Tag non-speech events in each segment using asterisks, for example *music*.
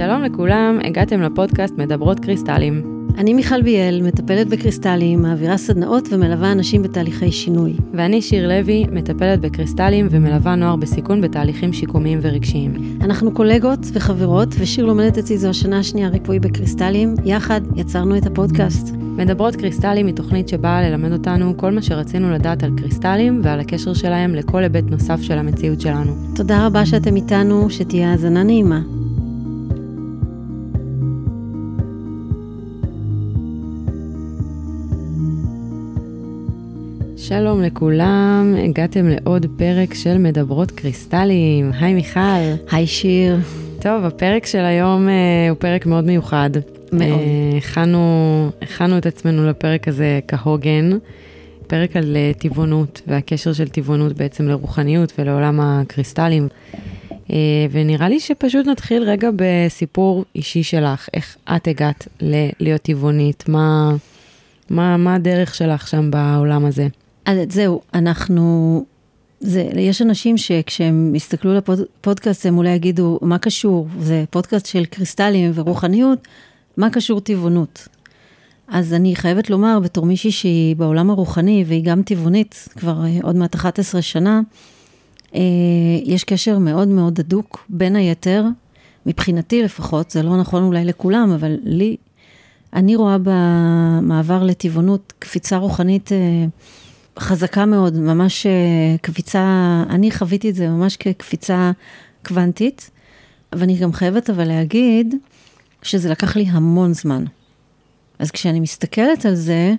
שלום לכולם, הגעתם לפודקאסט מדברות קריסטלים. אני מיכל ביאל, מטפלת בקריסטלים, מעבירה סדנאות ומלווה אנשים בתהליכי שינוי. ואני שיר לוי, מטפלת בקריסטלים ומלווה נוער בסיכון בתהליכים שיקומיים ורגשיים. אנחנו קולגות וחברות, ושיר לומדת אצלי זו השנה השנייה ריפוי בקריסטלים. יחד יצרנו את הפודקאסט. מדברות קריסטלים היא תוכנית שבאה ללמד אותנו כל מה שרצינו לדעת על קריסטלים ועל הקשר שלהם לכל היבט נוסף של המציאות שלנו. תודה רבה שאתם איתנו, שתהיה האזנה נעימה. שלום לכולם, הגעתם לעוד פרק של מדברות קריסטלים. היי מיכל. היי שיר. טוב, הפרק של היום אה, הוא פרק מאוד מיוחד. מאוד. אה, הכנו, הכנו את עצמנו לפרק הזה כהוגן, פרק על אה, טבעונות והקשר של טבעונות בעצם לרוחניות ולעולם הקריסטלים. אה, ונראה לי שפשוט נתחיל רגע בסיפור אישי שלך, איך את הגעת ל- להיות טבעונית, מה, מה, מה הדרך שלך שם בעולם הזה. אז זהו, אנחנו... זה, יש אנשים שכשהם יסתכלו לפודקאסט הם אולי יגידו, מה קשור? זה פודקאסט של קריסטלים ורוחניות, מה קשור טבעונות? אז אני חייבת לומר, בתור מישהי שהיא בעולם הרוחני והיא גם טבעונית, כבר אה, עוד מעט 11 שנה, אה, יש קשר מאוד מאוד הדוק, בין היתר, מבחינתי לפחות, זה לא נכון אולי לכולם, אבל לי, אני רואה במעבר לטבעונות קפיצה רוחנית אה, חזקה מאוד, ממש אה, קפיצה, אני חוויתי את זה ממש כקפיצה קוונטית, ואני גם חייבת אבל להגיד שזה לקח לי המון זמן. אז כשאני מסתכלת על זה,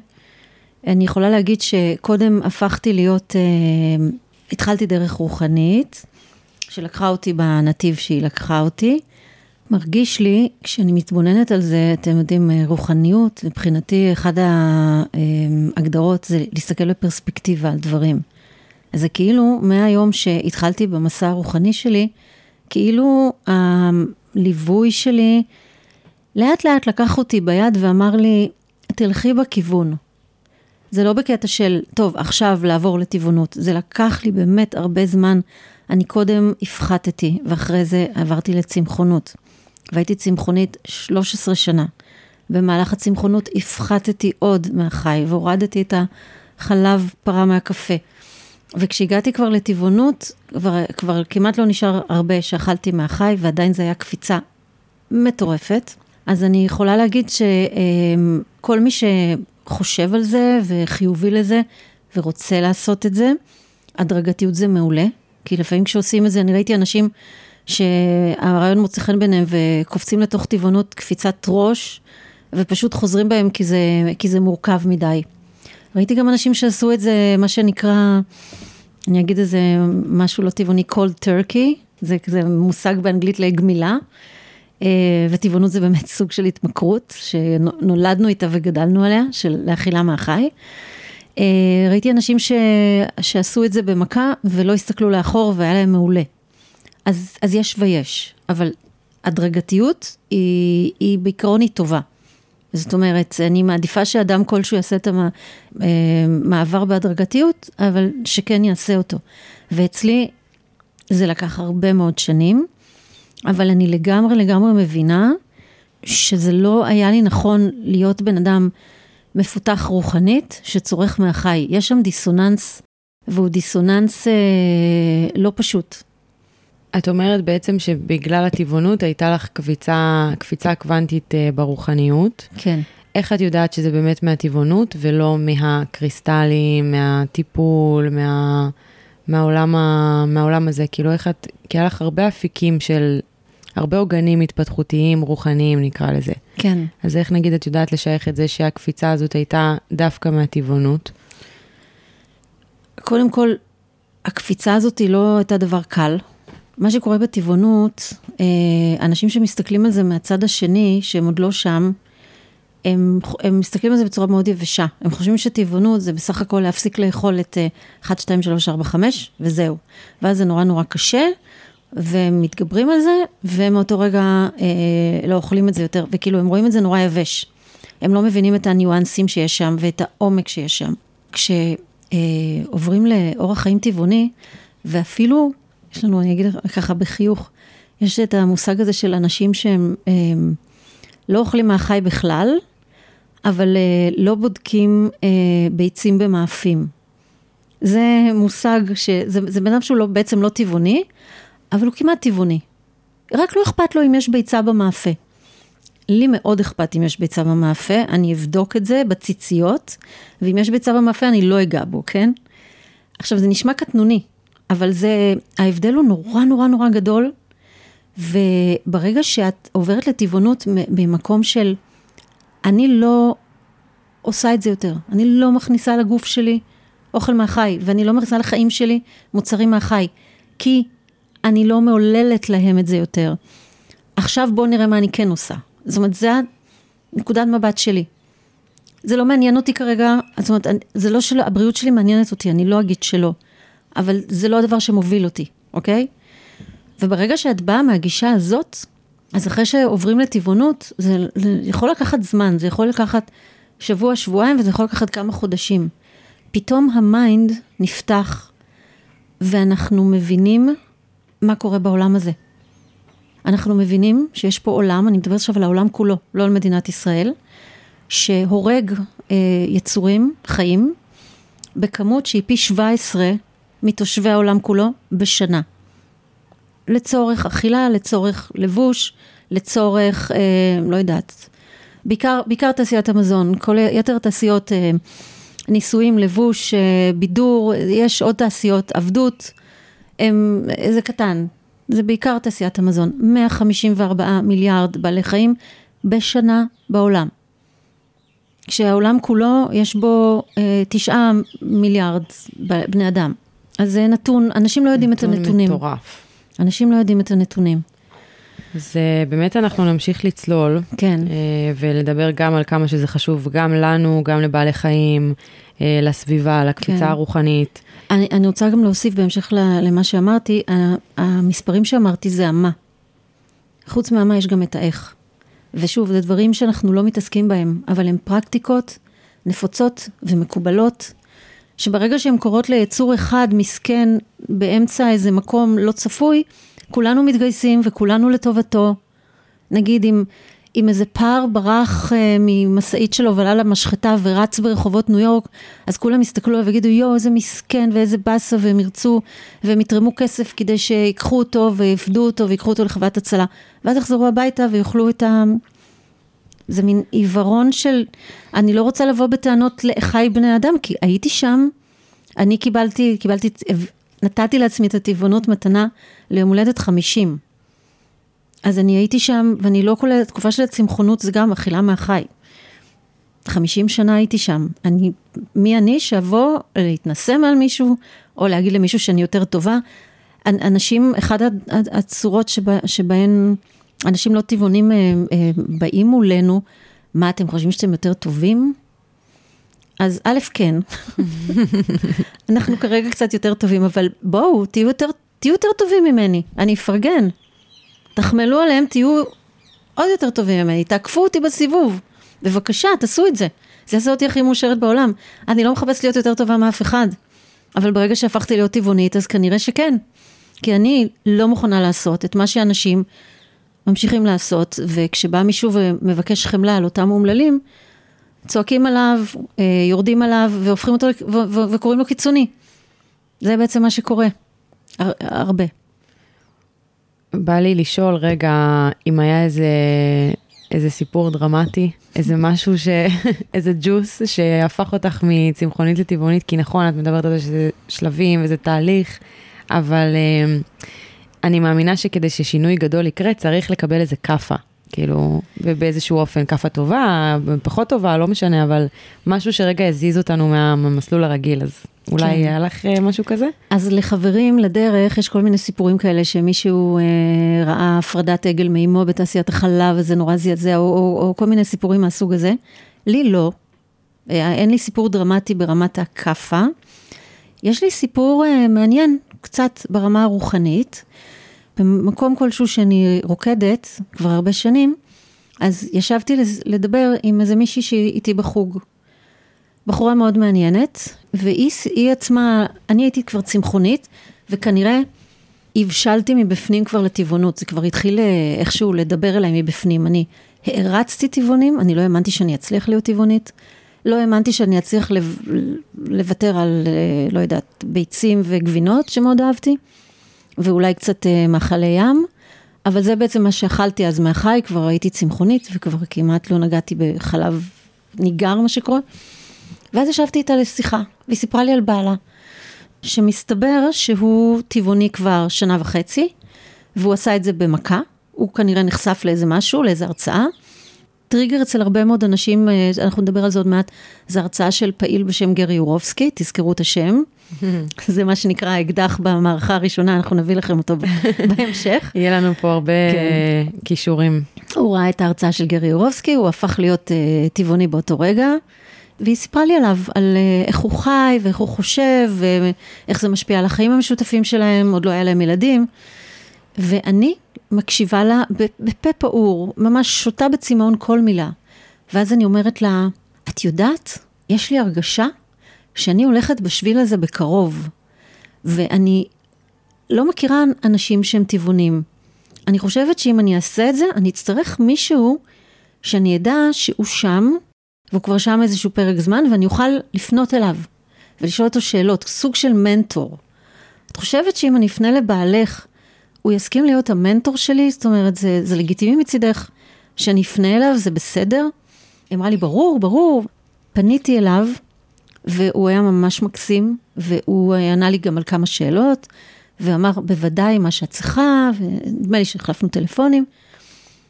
אני יכולה להגיד שקודם הפכתי להיות, אה, התחלתי דרך רוחנית, שלקחה אותי בנתיב שהיא לקחה אותי. מרגיש לי, כשאני מתבוננת על זה, אתם יודעים, אה, רוחניות, מבחינתי, אחת ההגדרות זה להסתכל בפרספקטיבה על דברים. זה כאילו, מהיום שהתחלתי במסע הרוחני שלי, כאילו הליווי שלי לאט לאט לקח אותי ביד ואמר לי, תלכי בכיוון. זה לא בקטע של, טוב, עכשיו לעבור לטבעונות, זה לקח לי באמת הרבה זמן. אני קודם הפחתתי, ואחרי זה עברתי לצמחונות. והייתי צמחונית 13 שנה. במהלך הצמחונות הפחתתי עוד מהחי, והורדתי את החלב פרה מהקפה. וכשהגעתי כבר לטבעונות, כבר, כבר כמעט לא נשאר הרבה שאכלתי מהחי, ועדיין זו הייתה קפיצה מטורפת. אז אני יכולה להגיד שכל מי שחושב על זה וחיובי לזה ורוצה לעשות את זה, הדרגתיות זה מעולה, כי לפעמים כשעושים את זה, אני ראיתי אנשים שהרעיון מוצא חן ביניהם וקופצים לתוך טבעונות קפיצת ראש, ופשוט חוזרים בהם כי זה, כי זה מורכב מדי. ראיתי גם אנשים שעשו את זה, מה שנקרא, אני אגיד איזה משהו לא טבעוני, cold turkey, זה כזה מושג באנגלית לגמילה. וטבעונות זה באמת *laughs* סוג של התמכרות, שנולדנו איתה וגדלנו עליה, של לאכילה מהחי. ראיתי אנשים ש... שעשו את זה במכה ולא הסתכלו לאחור והיה להם מעולה. אז, אז יש ויש, אבל הדרגתיות היא, היא בעיקרון היא טובה. זאת אומרת, אני מעדיפה שאדם כלשהו יעשה את המעבר בהדרגתיות, אבל שכן יעשה אותו. ואצלי זה לקח הרבה מאוד שנים, אבל אני לגמרי לגמרי מבינה שזה לא היה לי נכון להיות בן אדם מפותח רוחנית שצורך מהחי. יש שם דיסוננס, והוא דיסוננס אה, לא פשוט. את אומרת בעצם שבגלל הטבעונות הייתה לך קביצה, קפיצה קוונטית uh, ברוחניות. כן. איך את יודעת שזה באמת מהטבעונות ולא מהקריסטלים, מהטיפול, מה, מהעולם, ה, מהעולם הזה? כאילו איך את, כי היה לך הרבה אפיקים של, הרבה עוגנים התפתחותיים, רוחניים נקרא לזה. כן. אז איך נגיד את יודעת לשייך את זה שהקפיצה הזאת הייתה דווקא מהטבעונות? קודם כל, הקפיצה הזאת היא לא הייתה דבר קל. מה שקורה בטבעונות, אה, אנשים שמסתכלים על זה מהצד השני, שהם עוד לא שם, הם, הם מסתכלים על זה בצורה מאוד יבשה. הם חושבים שטבעונות זה בסך הכל להפסיק לאכול את 1, 2, 3, 4, 5, וזהו. ואז זה נורא נורא קשה, והם מתגברים על זה, ומאותו רגע אה, לא אוכלים את זה יותר, וכאילו הם רואים את זה נורא יבש. הם לא מבינים את הניואנסים שיש שם ואת העומק שיש שם. כשעוברים אה, לאורח חיים טבעוני, ואפילו יש לנו, אני אגיד ככה בחיוך, יש את המושג הזה של אנשים שהם הם, לא אוכלים מהחי בכלל, אבל אה, לא בודקים אה, ביצים במאפים. זה מושג שזה בן אדם שהוא לא, בעצם לא טבעוני, אבל הוא כמעט טבעוני. רק לא אכפת לו אם יש ביצה במאפה. לי מאוד אכפת אם יש ביצה במאפה, אני אבדוק את זה בציציות, ואם יש ביצה במאפה אני לא אגע בו, כן? עכשיו זה נשמע קטנוני, אבל זה, ההבדל הוא נורא נורא נורא גדול, וברגע שאת עוברת לטבעונות במקום של, אני לא עושה את זה יותר, אני לא מכניסה לגוף שלי אוכל מהחי, ואני לא מכניסה לחיים שלי מוצרים מהחי, כי אני לא מעוללת להם את זה יותר. עכשיו בואו נראה מה אני כן עושה. זאת אומרת, זה נקודת מבט שלי. זה לא מעניין אותי כרגע, זאת אומרת, זה לא שלא, הבריאות שלי מעניינת אותי, אני לא אגיד שלא, אבל זה לא הדבר שמוביל אותי, אוקיי? וברגע שאת באה מהגישה הזאת, אז אחרי שעוברים לטבעונות, זה, יכול לקחת זמן, זה יכול לקחת שבוע, שבועיים, וזה יכול לקחת כמה חודשים. פתאום ה mind נפתח, ואנחנו מבינים מה קורה בעולם הזה. אנחנו מבינים שיש פה עולם, אני מדברת עכשיו על העולם כולו, לא על מדינת ישראל, שהורג אה, יצורים חיים בכמות שהיא פי 17 מתושבי העולם כולו בשנה. לצורך אכילה, לצורך לבוש, לצורך, אה, לא יודעת, בעיקר, בעיקר תעשיית המזון, כל יתר התעשיות, אה, ניסויים, לבוש, אה, בידור, יש עוד תעשיות, עבדות, הם, זה קטן, זה בעיקר תעשיית המזון, 154 מיליארד בעלי חיים בשנה בעולם. כשהעולם כולו יש בו אה, תשעה מיליארד בני אדם. אז זה נתון, אנשים לא יודעים את הנתונים. נתון מטורף. אנשים לא יודעים את הנתונים. אז באמת אנחנו נמשיך לצלול. כן. ולדבר גם על כמה שזה חשוב, גם לנו, גם לבעלי חיים, לסביבה, לקפיצה כן. הרוחנית. אני, אני רוצה גם להוסיף בהמשך למה שאמרתי, המספרים שאמרתי זה המה. חוץ מהמה יש גם את האיך. ושוב, זה דברים שאנחנו לא מתעסקים בהם, אבל הם פרקטיקות נפוצות ומקובלות, שברגע שהן קורות ליצור אחד מסכן באמצע איזה מקום לא צפוי, כולנו מתגייסים וכולנו לטובתו. נגיד אם אם איזה פר ברח אה, ממשאית שלו ועלה למשחטה ורץ ברחובות ניו יורק, אז כולם יסתכלו עליו ויגידו, יואו, איזה מסכן ואיזה באסה, והם ירצו, והם יתרמו כסף כדי שיקחו אותו ויפדו אותו ויקחו אותו לחברת הצלה. ואז יחזרו הביתה ויאכלו את ה... זה מין עיוורון של, אני לא רוצה לבוא בטענות לאחיי בני אדם, כי הייתי שם, אני קיבלתי, קיבלתי, נתתי לעצמי את הטבעונות מתנה ליום הולדת חמישים. אז אני הייתי שם, ואני לא כוללת, תקופה של הצמחונות זה גם אכילה מהחי. 50 שנה הייתי שם. אני, מי אני שאבוא להתנשא מעל מישהו, או להגיד למישהו שאני יותר טובה. אנשים, אחת הצורות שבה, שבהן אנשים לא טבעונים אה, אה, באים מולנו, מה אתם חושבים שאתם יותר טובים? אז א', כן. *laughs* אנחנו כרגע קצת יותר טובים, אבל בואו, תהיו יותר, תהיו יותר טובים ממני, אני אפרגן. תחמלו עליהם, תהיו עוד יותר טובים ממני, תעקפו אותי בסיבוב. בבקשה, תעשו את זה. זה יעשה אותי הכי מאושרת בעולם. אני לא מחפשת להיות יותר טובה מאף אחד. אבל ברגע שהפכתי להיות טבעונית, אז כנראה שכן. כי אני לא מוכנה לעשות את מה שאנשים ממשיכים לעשות, וכשבא מישהו ומבקש חמלה על אותם אומללים, צועקים עליו, אה, יורדים עליו, והופכים אותו, וקוראים לו קיצוני. זה בעצם מה שקורה. הר, הרבה. בא לי לשאול רגע, אם היה איזה, איזה סיפור דרמטי, איזה משהו, ש... *laughs* איזה ג'וס שהפך אותך מצמחונית לטבעונית, כי נכון, את מדברת על זה שזה שלבים וזה תהליך, אבל uh, אני מאמינה שכדי ששינוי גדול יקרה, צריך לקבל איזה כאפה. כאילו, ובאיזשהו אופן, כאפה טובה, פחות טובה, לא משנה, אבל משהו שרגע יזיז אותנו מהמסלול הרגיל, אז אולי כן. היה לך אה, משהו כזה? אז לחברים לדרך, יש כל מיני סיפורים כאלה שמישהו אה, ראה הפרדת עגל מאימו בתעשיית החלב, וזה נורא זעזע, או, או, או כל מיני סיפורים מהסוג הזה. לי לא. אה, אין לי סיפור דרמטי ברמת הכאפה. יש לי סיפור אה, מעניין, קצת ברמה הרוחנית. במקום כלשהו שאני רוקדת כבר הרבה שנים, אז ישבתי לדבר עם איזה מישהי שאיתי בחוג. בחורה מאוד מעניינת, והיא עצמה, אני הייתי כבר צמחונית, וכנראה הבשלתי מבפנים כבר לטבעונות, זה כבר התחיל אה, איכשהו לדבר אליי מבפנים. אני הערצתי טבעונים, אני לא האמנתי שאני אצליח להיות טבעונית. לא האמנתי שאני אצליח לוותר על, אה, לא יודעת, ביצים וגבינות שמאוד אהבתי, ואולי קצת אה, מאכלי ים, אבל זה בעצם מה שאכלתי אז מהחי, כבר הייתי צמחונית וכבר כמעט לא נגעתי בחלב ניגר, מה שקורה. ואז ישבתי איתה לשיחה, והיא סיפרה לי על בעלה, שמסתבר שהוא טבעוני כבר שנה וחצי, והוא עשה את זה במכה, הוא כנראה נחשף לאיזה משהו, לאיזה הרצאה. טריגר אצל הרבה מאוד אנשים, אה, אנחנו נדבר על זה עוד מעט, זו הרצאה של פעיל בשם גרי יורובסקי, תזכרו את השם. *laughs* זה מה שנקרא האקדח במערכה הראשונה, אנחנו נביא לכם אותו *laughs* בהמשך. יהיה לנו פה הרבה כן. כישורים. הוא ראה את ההרצאה של גרי יורובסקי, הוא הפך להיות uh, טבעוני באותו רגע, והיא סיפרה לי עליו, על uh, איך הוא חי ואיך הוא חושב, ואיך זה משפיע על החיים המשותפים שלהם, עוד לא היה להם ילדים. ואני מקשיבה לה בפה פעור, ממש שותה בצמאון כל מילה. ואז אני אומרת לה, את יודעת, יש לי הרגשה שאני הולכת בשביל הזה בקרוב, ואני לא מכירה אנשים שהם טבעונים. אני חושבת שאם אני אעשה את זה, אני אצטרך מישהו שאני אדע שהוא שם, והוא כבר שם איזשהו פרק זמן, ואני אוכל לפנות אליו ולשאול אותו שאלות, סוג של מנטור. את חושבת שאם אני אפנה לבעלך, הוא יסכים להיות המנטור שלי? זאת אומרת, זה, זה לגיטימי מצידך שאני אפנה אליו, זה בסדר? היא אמרה לי, ברור, ברור. פניתי אליו, והוא היה ממש מקסים, והוא ענה לי גם על כמה שאלות, ואמר, בוודאי מה שאת צריכה, ונדמה לי שהחלפנו טלפונים.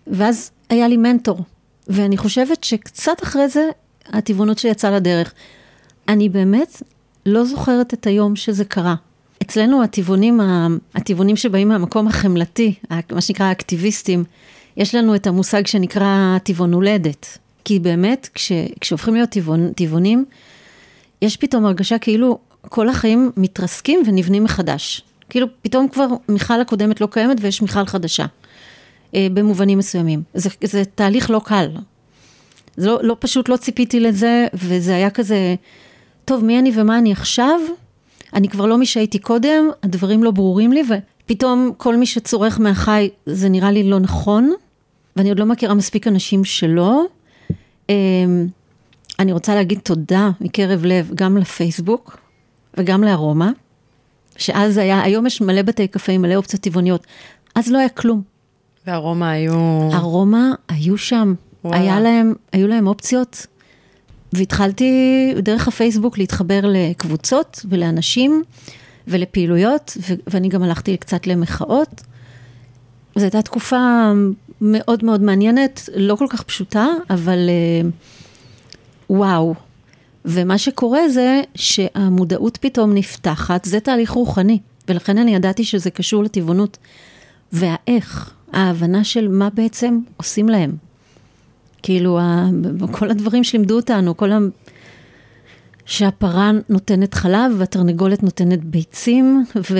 ואז היה לי מנטור, ואני חושבת שקצת אחרי זה, הטבעונות שלי יצאה לדרך. אני באמת לא זוכרת את היום שזה קרה. אצלנו הטבעונים, הטבעונים שבאים מהמקום החמלתי, מה שנקרא האקטיביסטים, יש לנו את המושג שנקרא טבעון הולדת. כי באמת, כש, כשהופכים להיות טבעון, טבעונים, יש פתאום הרגשה כאילו כל החיים מתרסקים ונבנים מחדש. כאילו פתאום כבר מיכל הקודמת לא קיימת ויש מיכל חדשה, אה, במובנים מסוימים. זה, זה תהליך לא קל. זה לא, לא פשוט, לא ציפיתי לזה, וזה היה כזה, טוב, מי אני ומה אני עכשיו? אני כבר לא מי שהייתי קודם, הדברים לא ברורים לי, ופתאום כל מי שצורך מהחי, זה נראה לי לא נכון, ואני עוד לא מכירה מספיק אנשים שלא. אני רוצה להגיד תודה מקרב לב גם לפייסבוק וגם לארומה, שאז היה, היום יש מלא בתי קפה עם מלא אופציות טבעוניות, אז לא היה כלום. וארומה היו... ארומה היו שם, היה להם, היו להם אופציות והתחלתי דרך הפייסבוק להתחבר לקבוצות ולאנשים ולפעילויות, ואני גם הלכתי קצת למחאות. זו הייתה תקופה מאוד מאוד מעניינת, לא כל כך פשוטה, אבל אה, וואו. ומה שקורה זה שהמודעות פתאום נפתחת, זה תהליך רוחני, ולכן אני ידעתי שזה קשור לטבעונות. והאיך, ההבנה של מה בעצם עושים להם. כאילו, כל הדברים שלימדו אותנו, כל ה... שהפרה נותנת חלב והתרנגולת נותנת ביצים, ו...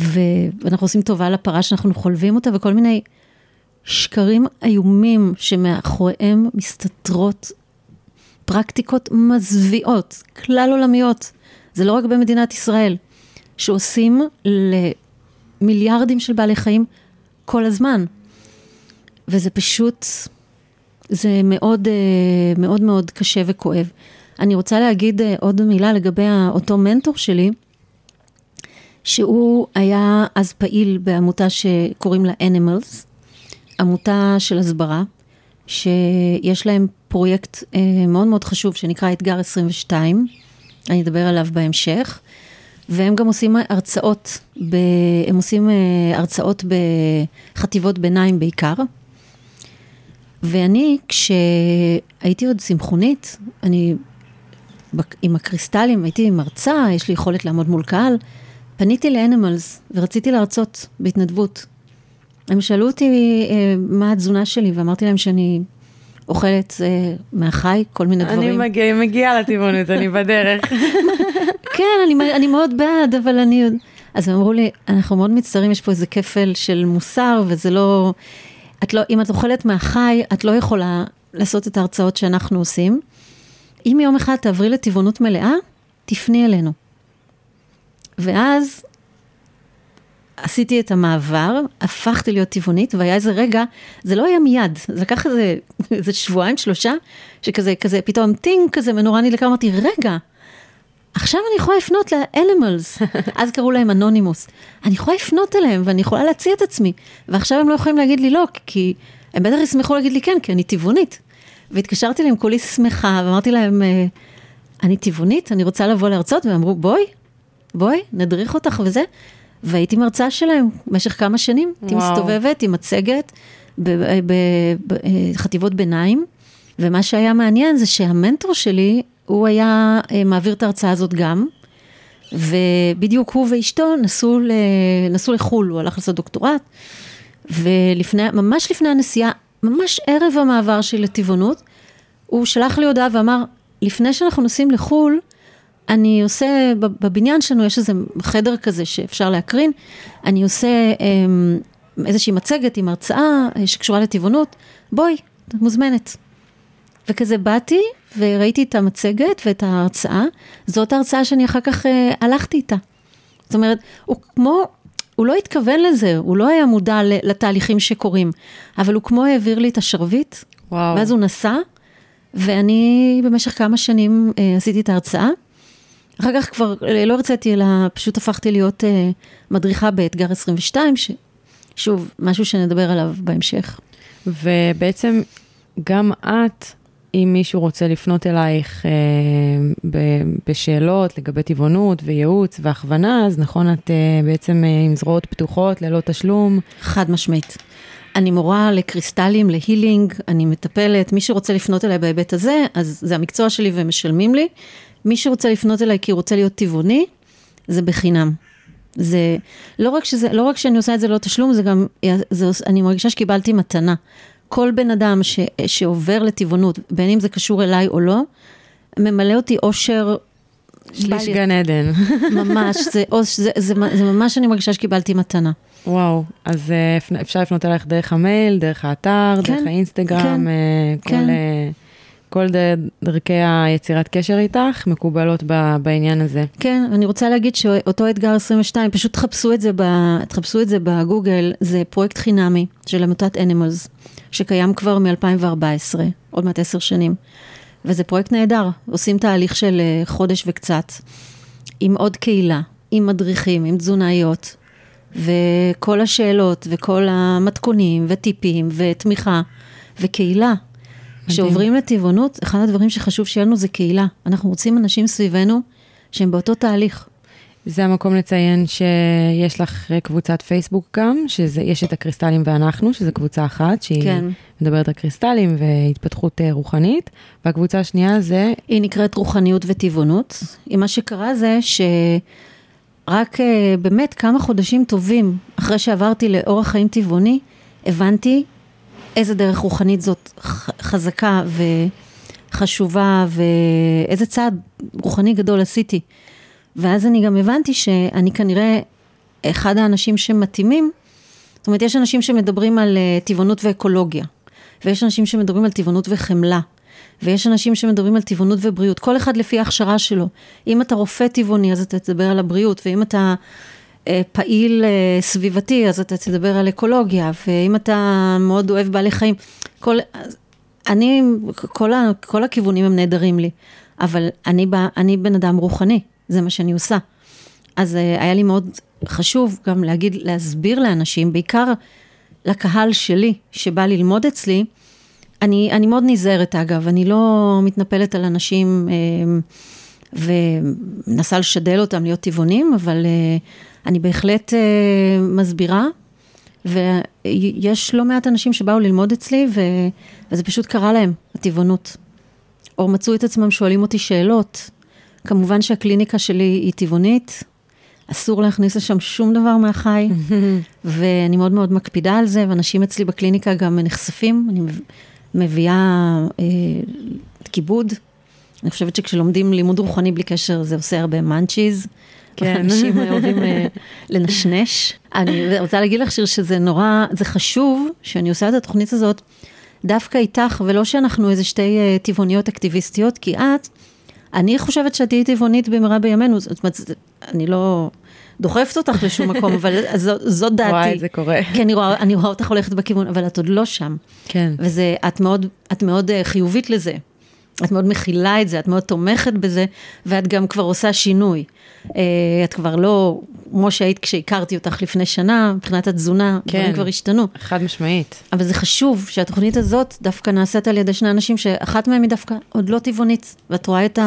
ו... ואנחנו עושים טובה לפרה שאנחנו חולבים אותה, וכל מיני שקרים איומים שמאחוריהם מסתתרות פרקטיקות מזוויעות, כלל עולמיות. זה לא רק במדינת ישראל, שעושים למיליארדים של בעלי חיים כל הזמן. וזה פשוט זה מאוד, אה, מאוד מאוד קשה וכואב. אני רוצה להגיד אה, עוד מילה לגבי אותו מנטור שלי, שהוא היה אז פעיל בעמותה שקוראים לה Animals, עמותה של הסברה, שיש להם פרויקט אה, מאוד מאוד חשוב שנקרא אתגר 22, אני אדבר עליו בהמשך, והם גם עושים הרצאות, ב, הם עושים הרצאות בחטיבות ביניים בעיקר. ואני, כשהייתי עוד צמחונית, אני עם הקריסטלים, הייתי מרצה, יש לי יכולת לעמוד מול קהל, פניתי לאנימלס ורציתי להרצות בהתנדבות. הם שאלו אותי אה, מה התזונה שלי, ואמרתי להם שאני אוכלת אה, מהחי, כל מיני דברים. אני מגיע, מגיעה לטבעונות, אני בדרך. *laughs* כן, אני, אני מאוד בעד, אבל אני... אז הם אמרו לי, אנחנו מאוד מצטערים, יש פה איזה כפל של מוסר, וזה לא... את לא, אם את אוכלת מהחי, את לא יכולה לעשות את ההרצאות שאנחנו עושים. אם יום אחד תעברי לטבעונות מלאה, תפני אלינו. ואז עשיתי את המעבר, הפכתי להיות טבעונית, והיה איזה רגע, זה לא היה מיד, זה לקח איזה, איזה שבועיים, שלושה, שכזה, כזה, פתאום טינג כזה, ונורא נדלקה, אמרתי, רגע, עכשיו אני יכולה לפנות לאנימלס, *laughs* אז קראו להם אנונימוס, אני יכולה לפנות אליהם ואני יכולה להציע את עצמי, ועכשיו הם לא יכולים להגיד לי לא, כי הם בטח ישמחו להגיד לי כן, כי אני טבעונית. והתקשרתי אליהם כולי שמחה, ואמרתי להם, אה, אני טבעונית, אני רוצה לבוא להרצות, והם אמרו, בואי, בואי, נדריך אותך וזה. והייתי מרצה שלהם במשך כמה שנים, הייתי מסתובבת עם מצגת בחטיבות ביניים, ומה שהיה מעניין זה שהמנטור שלי, הוא היה אה, מעביר את ההרצאה הזאת גם, ובדיוק הוא ואשתו נסעו, נסעו לחו"ל, הוא הלך לעשות דוקטורט, וממש לפני הנסיעה, ממש ערב המעבר שלי לטבעונות, הוא שלח לי הודעה ואמר, לפני שאנחנו נוסעים לחו"ל, אני עושה, בבניין שלנו יש איזה חדר כזה שאפשר להקרין, אני עושה אמ, איזושהי מצגת עם הרצאה אה, שקשורה לטבעונות, בואי, את מוזמנת. וכזה באתי וראיתי את המצגת ואת ההרצאה, זאת ההרצאה שאני אחר כך אה, הלכתי איתה. זאת אומרת, הוא כמו, הוא לא התכוון לזה, הוא לא היה מודע לתהליכים שקורים, אבל הוא כמו העביר לי את השרביט, וואו. ואז הוא נסע, ואני במשך כמה שנים אה, עשיתי את ההרצאה. אחר כך כבר אה, לא הרציתי, אלא פשוט הפכתי להיות אה, מדריכה באתגר 22, ששוב, משהו שנדבר עליו בהמשך. ובעצם גם את, אם מישהו רוצה לפנות אלייך אה, ב- בשאלות לגבי טבעונות וייעוץ והכוונה, אז נכון, את אה, בעצם אה, עם זרועות פתוחות, ללא תשלום. חד משמעית. אני מורה לקריסטלים, להילינג, אני מטפלת, מי שרוצה לפנות אליי בהיבט הזה, אז זה המקצוע שלי והם משלמים לי. מי שרוצה לפנות אליי כי הוא רוצה להיות טבעוני, זה בחינם. זה לא רק שזה, לא רק שאני עושה את זה לא תשלום, זה גם, זה, אני מרגישה שקיבלתי מתנה. כל בן אדם ש, שעובר לטבעונות, בין אם זה קשור אליי או לא, ממלא אותי אושר. שליש גן עדן. *laughs* ממש, זה, זה, זה, זה, זה ממש אני מרגישה שקיבלתי מתנה. וואו, אז אה, אפשר לפנות אלייך דרך המייל, דרך האתר, כן, דרך האינסטגרם, כן, אה, כל... כן. אה, כל דרכי היצירת קשר איתך מקובלות בעניין הזה. כן, אני רוצה להגיד שאותו אתגר 22, פשוט תחפשו את זה, ב, תחפשו את זה בגוגל, זה פרויקט חינמי של עמותת אנימלס, שקיים כבר מ-2014, עוד מעט עשר שנים. וזה פרויקט נהדר, עושים תהליך של אה, חודש וקצת, עם עוד קהילה, עם מדריכים, עם תזונאיות, וכל השאלות, וכל המתכונים, וטיפים, ותמיכה, וקהילה. כשעוברים לטבעונות, אחד הדברים שחשוב שיהיה לנו זה קהילה. אנחנו רוצים אנשים סביבנו שהם באותו תהליך. זה המקום לציין שיש לך קבוצת פייסבוק גם, שיש את הקריסטלים ואנחנו, שזו קבוצה אחת, שהיא כן. מדברת על קריסטלים והתפתחות אה, רוחנית, והקבוצה השנייה זה... היא נקראת רוחניות וטבעונות. מה שקרה זה שרק אה, באמת כמה חודשים טובים אחרי שעברתי לאורח חיים טבעוני, הבנתי איזה דרך רוחנית זאת חזקה וחשובה ואיזה צעד רוחני גדול עשיתי. ואז אני גם הבנתי שאני כנראה אחד האנשים שמתאימים, זאת אומרת יש אנשים שמדברים על אה, טבעונות ואקולוגיה, ויש אנשים שמדברים על טבעונות וחמלה, ויש אנשים שמדברים על טבעונות ובריאות, כל אחד לפי ההכשרה שלו. אם אתה רופא טבעוני אז אתה תדבר על הבריאות, ואם אתה פעיל אה, סביבתי, אז אתה תדבר על אקולוגיה, ואם אתה מאוד אוהב בעלי חיים, כל, אני, כל, ה, כל הכיוונים הם נהדרים לי, אבל אני, אני בן אדם רוחני, זה מה שאני עושה. אז אה, היה לי מאוד חשוב גם להגיד, להסביר לאנשים, בעיקר לקהל שלי, שבא ללמוד אצלי, אני, אני מאוד נזהרת אגב, אני לא מתנפלת על אנשים ומנסה לשדל אותם להיות טבעונים, אבל אני בהחלט uh, מסבירה, ויש לא מעט אנשים שבאו ללמוד אצלי, ו... וזה פשוט קרה להם, הטבעונות. או מצאו את עצמם שואלים אותי שאלות. כמובן שהקליניקה שלי היא טבעונית, אסור להכניס לשם שום דבר מהחי, *laughs* ואני מאוד מאוד מקפידה על זה, ואנשים אצלי בקליניקה גם נחשפים, אני מביאה אה, כיבוד. אני חושבת שכשלומדים לימוד רוחני בלי קשר, זה עושה הרבה מאנצ'יז. כן. אנשים אוהבים אה, לנשנש. אני רוצה להגיד לך שיר שזה נורא, זה חשוב שאני עושה את התוכנית הזאת דווקא איתך, ולא שאנחנו איזה שתי טבעוניות אקטיביסטיות, כי את, אני חושבת שאת תהיי טבעונית במהרה בימינו, זאת אומרת, אני לא דוחפת אותך לשום מקום, אבל זו, זאת דעתי. וואי, זה קורה. כי אני רואה, אני רואה אותך הולכת בכיוון, אבל את עוד לא שם. כן. וזה, את מאוד, את מאוד אה, חיובית לזה. את מאוד מכילה את זה, את מאוד תומכת בזה, ואת גם כבר עושה שינוי. אה, את כבר לא, כמו שהיית כשהכרתי אותך לפני שנה, מבחינת התזונה, כן. דברים כבר השתנו. חד משמעית. אבל זה חשוב שהתוכנית הזאת דווקא נעשית על ידי שני אנשים שאחת מהם היא דווקא עוד לא טבעונית, ואת רואה את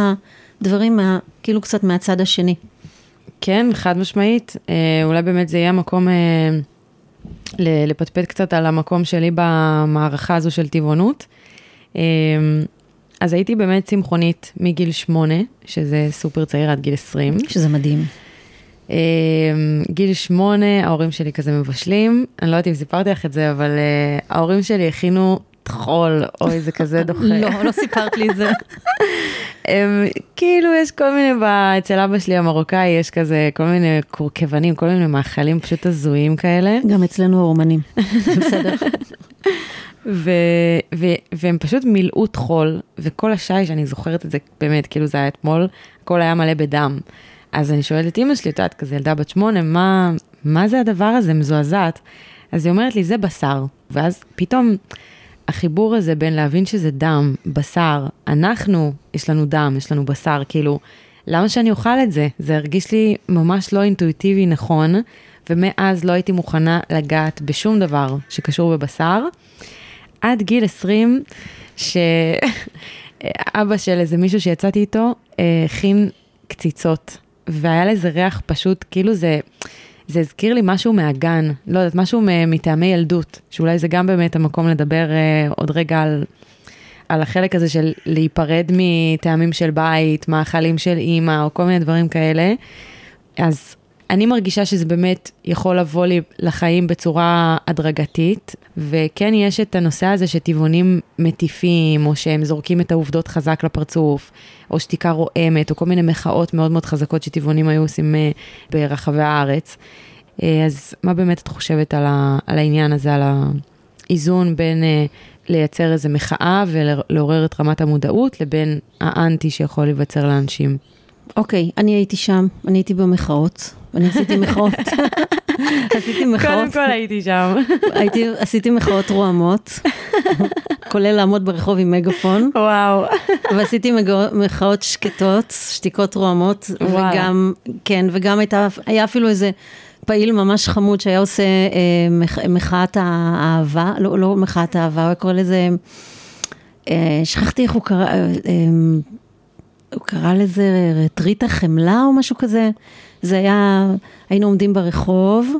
הדברים מה, כאילו קצת מהצד השני. כן, חד משמעית. אה, אולי באמת זה יהיה המקום אה, לפטפט קצת על המקום שלי במערכה הזו של טבעונות. אה, אז הייתי באמת צמחונית מגיל שמונה, שזה סופר צעיר עד גיל 20. שזה מדהים. אה, גיל שמונה, ההורים שלי כזה מבשלים. אני לא יודעת אם סיפרתי לך את זה, אבל אה, ההורים שלי הכינו טחול, אוי, זה כזה *laughs* דוחה. לא, לא סיפרת לי את זה. הם, *laughs* כאילו יש כל מיני, אצל אבא שלי המרוקאי יש כזה כל מיני קורקבנים, כל מיני מאכלים פשוט הזויים כאלה. גם אצלנו הרומנים. *laughs* בסדר. ו, ו, והם פשוט מילאו טחול, וכל השיש, אני זוכרת את זה באמת, כאילו זה היה אתמול, הכל היה מלא בדם. אז אני שואלת את אימא שלי, את יודעת, כזה ילדה בת שמונה, מה, מה זה הדבר הזה, מזועזעת? אז היא אומרת לי, זה בשר. ואז פתאום החיבור הזה בין להבין שזה דם, בשר, אנחנו, יש לנו דם, יש לנו בשר, כאילו, למה שאני אוכל את זה? זה הרגיש לי ממש לא אינטואיטיבי נכון, ומאז לא הייתי מוכנה לגעת בשום דבר שקשור בבשר. עד גיל 20, שאבא של איזה מישהו שיצאתי איתו, אה, הכין קציצות, והיה לזה ריח פשוט, כאילו זה, זה הזכיר לי משהו מהגן, לא יודעת, משהו מטעמי ילדות, שאולי זה גם באמת המקום לדבר אה, עוד רגע על, על החלק הזה של להיפרד מטעמים של בית, מאכלים של אימא, או כל מיני דברים כאלה. אז אני מרגישה שזה באמת יכול לבוא לי לחיים בצורה הדרגתית, וכן יש את הנושא הזה שטבעונים מטיפים, או שהם זורקים את העובדות חזק לפרצוף, או שתיקה רועמת, או כל מיני מחאות מאוד מאוד חזקות שטבעונים היו עושים אה, ברחבי הארץ. אה, אז מה באמת את חושבת על, ה, על העניין הזה, על האיזון בין אה, לייצר איזו מחאה ולעורר את רמת המודעות, לבין האנטי שיכול להיווצר לאנשים? אוקיי, אני הייתי שם, אני הייתי במחאות, אני עשיתי מחאות. *laughs* עשיתי מחאות. קודם כל הייתי שם. הייתי, עשיתי מחאות רועמות, כולל לעמוד ברחוב עם מגאפון, וואו. ועשיתי מחאות שקטות, שתיקות רועמות, וואלה. וגם, כן, וגם הייתה, היה אפילו איזה פעיל ממש חמוד שהיה עושה אה, מח, מחאת האהבה, לא, לא מחאת האהבה, הוא היה קורא לזה, אה, שכחתי איך הוא קרא, אה, אה, הוא קרא לזה רטריט החמלה או משהו כזה. זה היה, היינו עומדים ברחוב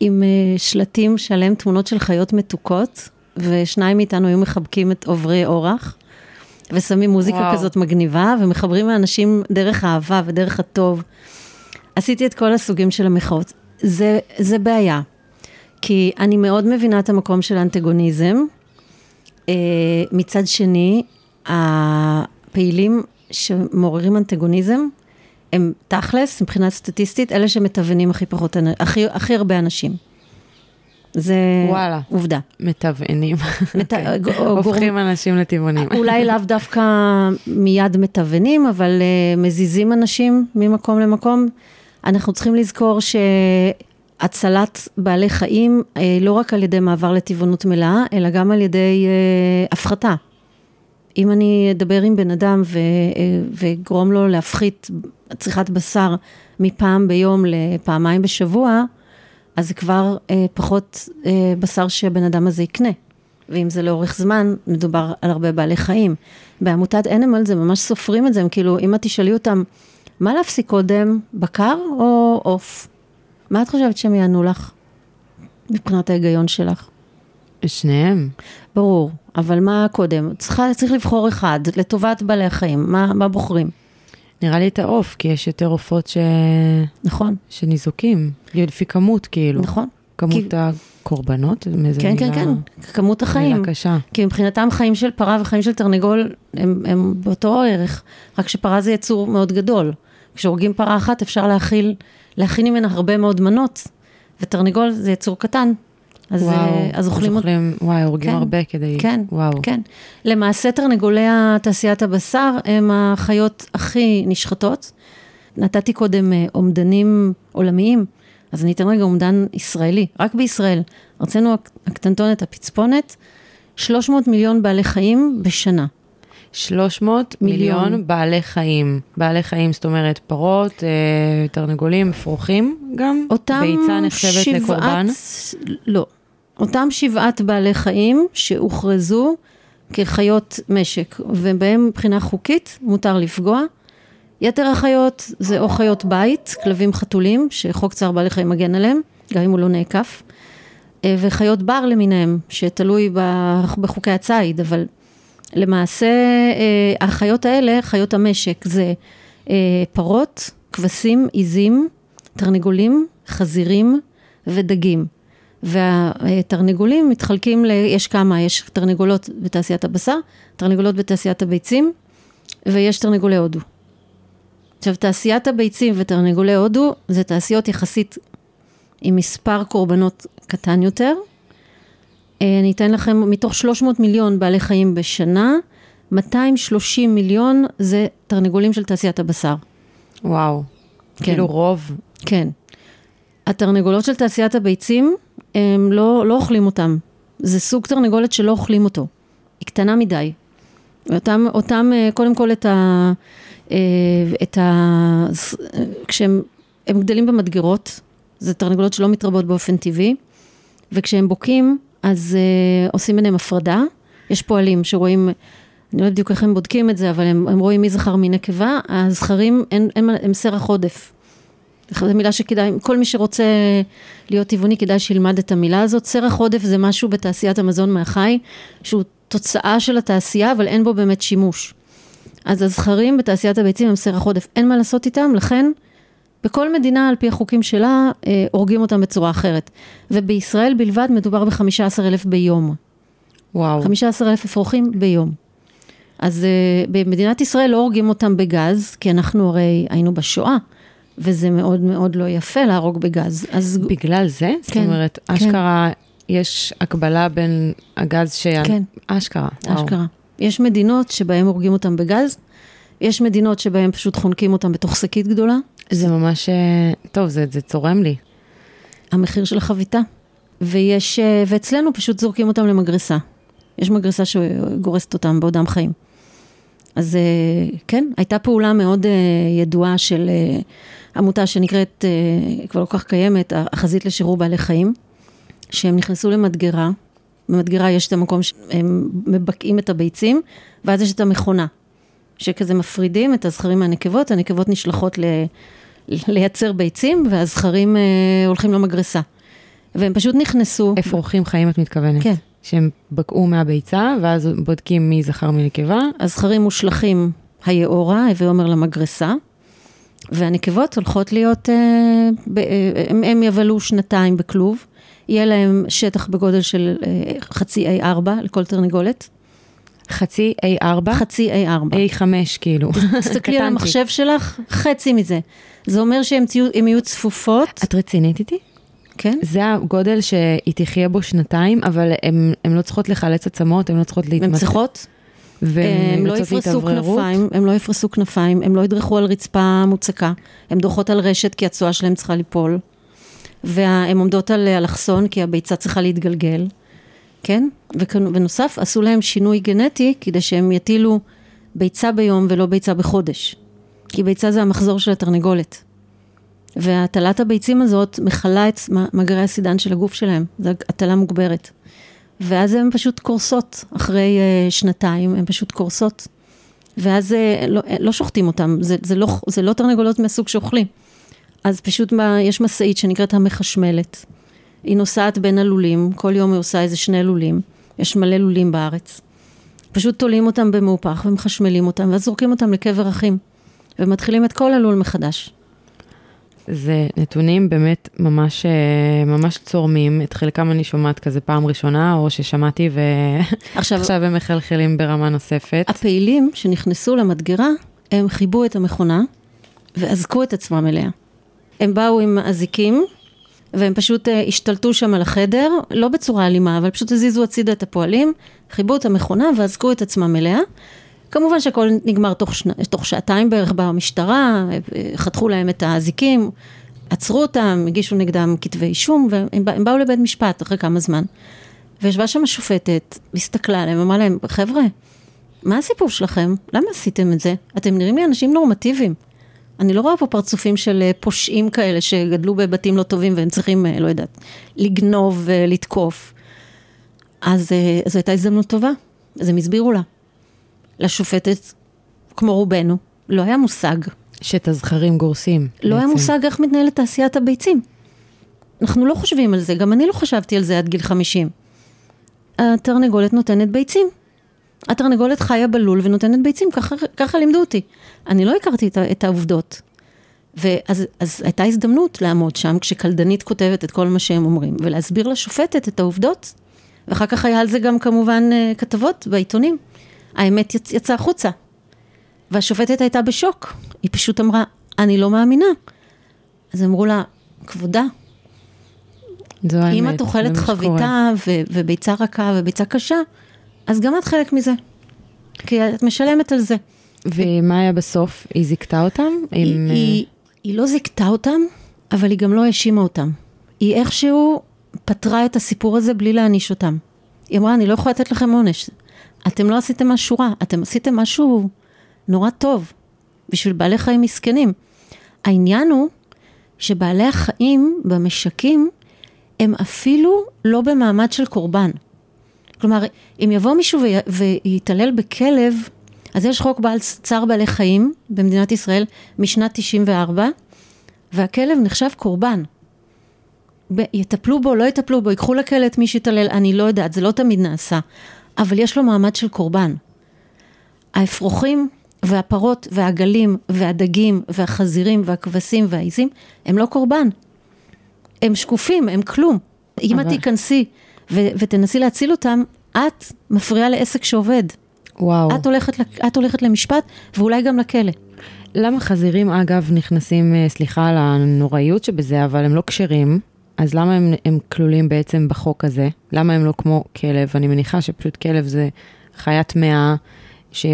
עם אה, שלטים שעליהם תמונות של חיות מתוקות, ושניים מאיתנו היו מחבקים את עוברי אורח, ושמים מוזיקה וואו. כזאת מגניבה, ומחברים לאנשים דרך אהבה ודרך הטוב. עשיתי את כל הסוגים של המחאות. זה, זה בעיה, כי אני מאוד מבינה את המקום של האנטגוניזם. אה, מצד שני, הפעילים שמעוררים אנטגוניזם, הם תכלס, מבחינה סטטיסטית, אלה שמתוונים הכי פחות, הכי, הכי הרבה אנשים. זה וואלה. עובדה. מתוונים. מת- אוקיי. הופכים אנשים לטבעונים. אולי לאו דווקא מיד מתוונים, אבל uh, מזיזים אנשים ממקום למקום. אנחנו צריכים לזכור שהצלת בעלי חיים, uh, לא רק על ידי מעבר לטבעונות מלאה, אלא גם על ידי uh, הפחתה. אם אני אדבר עם בן אדם ו- uh, ואגרום לו להפחית צריכת בשר מפעם ביום לפעמיים בשבוע, אז זה כבר uh, פחות uh, בשר שהבן אדם הזה יקנה. ואם זה לאורך זמן, מדובר על הרבה בעלי חיים. בעמותת אנימל זה ממש סופרים את זה, הם כאילו, אם את תשאלי אותם, מה להפסיק קודם, בקר או עוף? מה את חושבת שהם יענו לך, מבחינת ההיגיון שלך? שניהם. ברור, אבל מה קודם? צריכה, צריך לבחור אחד, לטובת בעלי החיים, מה, מה בוחרים? נראה לי את העוף, כי יש יותר עופות ש... נכון, שניזוקים. לפי כמות, כאילו. נכון. כמות כי- הקורבנות? מאיזה כן, כן, מילה- כן, כמות החיים. מילה קשה. כי מבחינתם חיים של פרה וחיים של תרנגול הם, הם באותו ערך, רק שפרה זה יצור מאוד גדול. כשהורגים פרה אחת אפשר להכיל, להכין ממנה הרבה מאוד מנות, ותרנגול זה יצור קטן. אז, וואו. אה, אז אוכלים אותו. וואי, הורגים כן, הרבה כדי... כן, וואו. כן. למעשה תרנגולי תעשיית הבשר הם החיות הכי נשחטות, נתתי קודם אה, אומדנים עולמיים, אז אני אתן רגע אומדן ישראלי, רק בישראל. ארצנו הקטנטונת, הפצפונת, 300 מיליון בעלי חיים בשנה. 300 מיליון, מיליון בעלי חיים. בעלי חיים, זאת אומרת, פרות, אה, תרנגולים, אפרוחים גם? אותם ביצה נחשבת לקורבן? לא. אותם שבעת בעלי חיים שהוכרזו כחיות משק, ובהם מבחינה חוקית מותר לפגוע. יתר החיות זה או חיות בית, כלבים חתולים, שחוק צער בעלי חיים מגן עליהם, גם אם הוא לא נאכף, אה, וחיות בר למיניהם, שתלוי בחוקי הציד, אבל למעשה אה, החיות האלה, חיות המשק, זה אה, פרות, כבשים, עיזים, תרנגולים, חזירים ודגים. והתרנגולים מתחלקים, ל... יש כמה, יש תרנגולות בתעשיית הבשר, תרנגולות בתעשיית הביצים, ויש תרנגולי הודו. עכשיו, תעשיית הביצים ותרנגולי הודו זה תעשיות יחסית עם מספר קורבנות קטן יותר. אה, אני אתן לכם, מתוך 300 מיליון בעלי חיים בשנה, 230 מיליון זה תרנגולים של תעשיית הבשר. וואו, כן. כאילו רוב. כן. התרנגולות של תעשיית הביצים, הם לא, לא אוכלים אותם. זה סוג תרנגולת שלא אוכלים אותו. היא קטנה מדי. אותם, אותם אה, קודם כל את ה... אה, את ה... כשהם גדלים במדגרות, זה תרנגולות שלא מתרבות באופן טבעי, וכשהם בוקעים, אז uh, עושים ביניהם הפרדה. יש פועלים שרואים, אני לא יודעת בדיוק איך הם בודקים את זה, אבל הם, הם רואים מי זכר מי נקבה, הזכרים הם, הם, הם סרח עודף. זו מילה שכדאי, כל מי שרוצה להיות טבעוני כדאי שילמד את המילה הזאת. סרח עודף זה משהו בתעשיית המזון מהחי, שהוא תוצאה של התעשייה, אבל אין בו באמת שימוש. אז הזכרים בתעשיית הביצים הם סרח עודף, אין מה לעשות איתם, לכן בכל מדינה על פי החוקים שלה אה, הורגים אותם בצורה אחרת. ובישראל בלבד מדובר ב-15 אלף ביום. וואו. 15 אלף אפרוחים ביום. אז אה, במדינת ישראל לא הורגים אותם בגז, כי אנחנו הרי היינו בשואה. וזה מאוד מאוד לא יפה להרוג בגז. אז... בגלל זה? כן, זאת אומרת, כן. אשכרה, יש הקבלה בין הגז ש... כן. אשכרה, וואו. אשכרה. יש מדינות שבהן הורגים אותם בגז, יש מדינות שבהן פשוט חונקים אותם בתוך שקית גדולה. זה ממש, אה, טוב, זה, זה צורם לי. המחיר של החביתה. ויש, אה, ואצלנו פשוט זורקים אותם למגרסה. יש מגרסה שגורסת אותם בעודם חיים. אז אה, כן, הייתה פעולה מאוד ידועה של עמותה שנקראת, כבר לא כך קיימת, החזית לשחרור בעלי חיים, שהם נכנסו למדגרה, במדגרה יש את המקום שהם מבקעים את הביצים, ואז יש את המכונה, שכזה מפרידים את הזכרים מהנקבות, הנקבות נשלחות ל... לייצר ביצים, והזכרים אה, הולכים למגרסה. והם פשוט נכנסו... אפרוחים חיים את מתכוונת. כן. שהם בקעו מהביצה, ואז בודקים מי זכר מנקבה. הזכרים מושלכים היאורה, הווה אומר למגרסה, והנקבות הולכות להיות, אה, ב, אה, הם, הם יבלו שנתיים בכלוב, יהיה להם שטח בגודל של אה, חצי A4 לכל תרנגולת. חצי A4? חצי A4. A5 כאילו. תסתכלי על המחשב שלך, חצי מזה. זה אומר שהן יהיו צפופות. את רצינית איתי? כן. זה הגודל שהיא תחיה בו שנתיים, אבל הן לא צריכות לחלץ עצמות, הן לא צריכות להתמצא. הן צריכות? והן לא יפרסו כנפיים, הן לא יפרסו כנפיים, הן לא ידרכו על רצפה מוצקה, הן דורכות על רשת כי הצואה שלהן צריכה ליפול, והן עומדות על אלכסון כי הביצה צריכה להתגלגל, כן? ובנוסף, עשו להם שינוי גנטי כדי שהם יטילו ביצה ביום ולא ביצה בחודש. כי ביצה זה המחזור של התרנגולת. והטלת הביצים הזאת מכלה את מגרי הסידן של הגוף שלהם, זו הטלה מוגברת. ואז הן פשוט קורסות, אחרי uh, שנתיים, הן פשוט קורסות. ואז uh, לא, לא שוחטים אותם, זה, זה, לא, זה לא תרנגולות מהסוג שאוכלים. אז פשוט מה, יש משאית שנקראת המחשמלת. היא נוסעת בין הלולים, כל יום היא עושה איזה שני לולים, יש מלא לולים בארץ. פשוט תולים אותם במהופך ומחשמלים אותם, ואז זורקים אותם לקבר אחים. ומתחילים את כל הלול מחדש. זה נתונים באמת ממש, אה, ממש צורמים, את חלקם אני שומעת כזה פעם ראשונה, או ששמעתי ועכשיו הם מחלחלים ברמה נוספת. הפעילים שנכנסו למדגרה, הם חיבו את המכונה ואזקו את עצמם אליה. הם באו עם אזיקים, והם פשוט uh, השתלטו שם על החדר, לא בצורה אלימה, אבל פשוט הזיזו הצידה את הפועלים, חיבו את המכונה ואזקו את עצמם אליה. כמובן שהכל נגמר תוך, שנה, תוך שעתיים בערך במשטרה, חתכו להם את האזיקים, עצרו אותם, הגישו נגדם כתבי אישום, והם באו לבית משפט אחרי כמה זמן. וישבה שם השופטת, הסתכלה עליהם, אמרה להם, חבר'ה, מה הסיפור שלכם? למה עשיתם את זה? אתם נראים לי אנשים נורמטיביים. אני לא רואה פה פרצופים של אה, פושעים כאלה שגדלו בבתים לא טובים והם צריכים, אה, לא יודעת, לגנוב ולתקוף. אז אה, זו הייתה הזדמנות טובה, אז הם הסבירו לה. לשופטת, כמו רובנו, לא היה מושג. שאת הזכרים גורסים. לא בעצם. היה מושג איך מתנהלת תעשיית הביצים. אנחנו לא חושבים על זה, גם אני לא חשבתי על זה עד גיל 50. התרנגולת נותנת ביצים. התרנגולת חיה בלול ונותנת ביצים, ככה, ככה לימדו אותי. אני לא הכרתי את, את העובדות. ואז אז הייתה הזדמנות לעמוד שם, כשקלדנית כותבת את כל מה שהם אומרים, ולהסביר לשופטת את העובדות. ואחר כך היה על זה גם כמובן אה, כתבות בעיתונים. האמת יצ, יצאה החוצה. והשופטת הייתה בשוק. היא פשוט אמרה, אני לא מאמינה. אז אמרו לה, כבודה, זו האמת, אם את אוכלת חביתה ו- וביצה רכה וביצה קשה, אז גם את חלק מזה. כי את משלמת על זה. ומה היה בסוף? היא זיכתה אותם? היא, עם... היא, היא לא זיכתה אותם, אבל היא גם לא האשימה אותם. היא איכשהו פתרה את הסיפור הזה בלי להעניש אותם. היא אמרה, אני לא יכולה לתת לכם עונש. אתם לא עשיתם משהו רע, אתם עשיתם משהו נורא טוב בשביל בעלי חיים מסכנים. העניין הוא שבעלי החיים במשקים הם אפילו לא במעמד של קורבן. כלומר, אם יבוא מישהו ויתעלל בכלב, אז יש חוק בעל צער בעלי חיים במדינת ישראל משנת 94, והכלב נחשב קורבן. יטפלו בו, לא יטפלו בו, ייקחו לכלא את מי שיתעלל, אני לא יודעת, זה לא תמיד נעשה, אבל יש לו מעמד של קורבן. האפרוחים והפרות והעגלים והדגים והחזירים והכבשים והעיזים הם לא קורבן. הם שקופים, הם כלום. אם את תיכנסי ו- ותנסי להציל אותם, את מפריעה לעסק שעובד. וואו. את הולכת, את הולכת למשפט ואולי גם לכלא. למה חזירים אגב נכנסים, אה, סליחה על הנוראיות שבזה, אבל הם לא כשרים, אז למה הם, הם כלולים בעצם בחוק הזה? למה הם לא כמו כלב? אני מניחה שפשוט כלב זה חיית מאה. ש...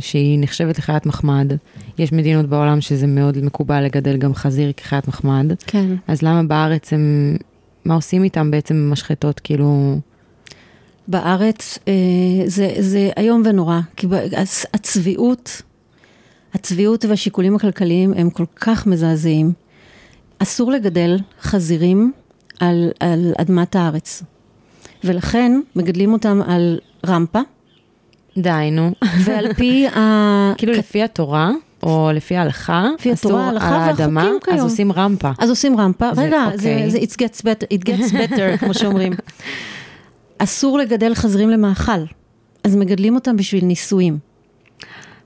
שהיא נחשבת לחיית מחמד. יש מדינות בעולם שזה מאוד מקובל לגדל גם חזיר כחיית מחמד. כן. אז למה בארץ הם, מה עושים איתם בעצם במשחטות, כאילו... בארץ אה, זה, זה איום ונורא, כי הצביעות, הצביעות והשיקולים הכלכליים הם כל כך מזעזעים. אסור לגדל חזירים על, על אדמת הארץ, ולכן מגדלים אותם על רמפה. די, נו. ועל פי *laughs* ה... כאילו לפי התורה, או לפי ההלכה, לפי התורה, ההלכה והחוקים כיום. אז עושים רמפה. אז עושים רמפה. רגע, זה, זה it gets better, it gets better, *laughs* כמו שאומרים. אסור לגדל חזירים למאכל, אז מגדלים אותם בשביל ניסויים.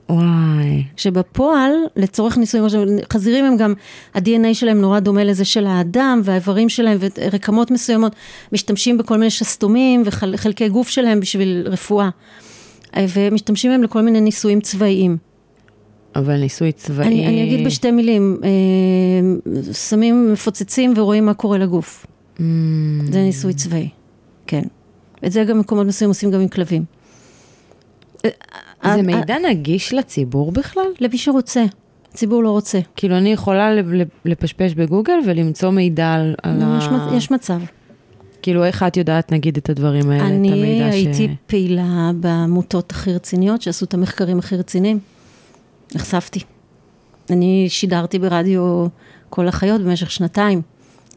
וואי. שבפועל, לצורך ניסויים, חזירים הם גם, ה-DNA שלהם נורא דומה לזה של האדם, והאיברים שלהם ורקמות מסוימות, משתמשים בכל מיני שסתומים וחלקי גוף שלהם בשביל רפואה. ומשתמשים בהם לכל מיני ניסויים צבאיים. אבל ניסוי צבאי... אני, אני אגיד בשתי מילים, אה, שמים, מפוצצים ורואים מה קורה לגוף. Mm. זה ניסוי צבאי, כן. את זה גם מקומות מסוימים עושים גם עם כלבים. אה, זה אה, מידע נגיש לציבור בכלל? למי שרוצה. הציבור לא רוצה. כאילו, אני יכולה לפשפש בגוגל ולמצוא מידע על, ה... יש מצב. כאילו, איך את יודעת, נגיד, את הדברים האלה, את המידע ש... אני הייתי פעילה בעמותות הכי רציניות, שעשו את המחקרים הכי רציניים. נחשפתי. אני שידרתי ברדיו כל החיות במשך שנתיים,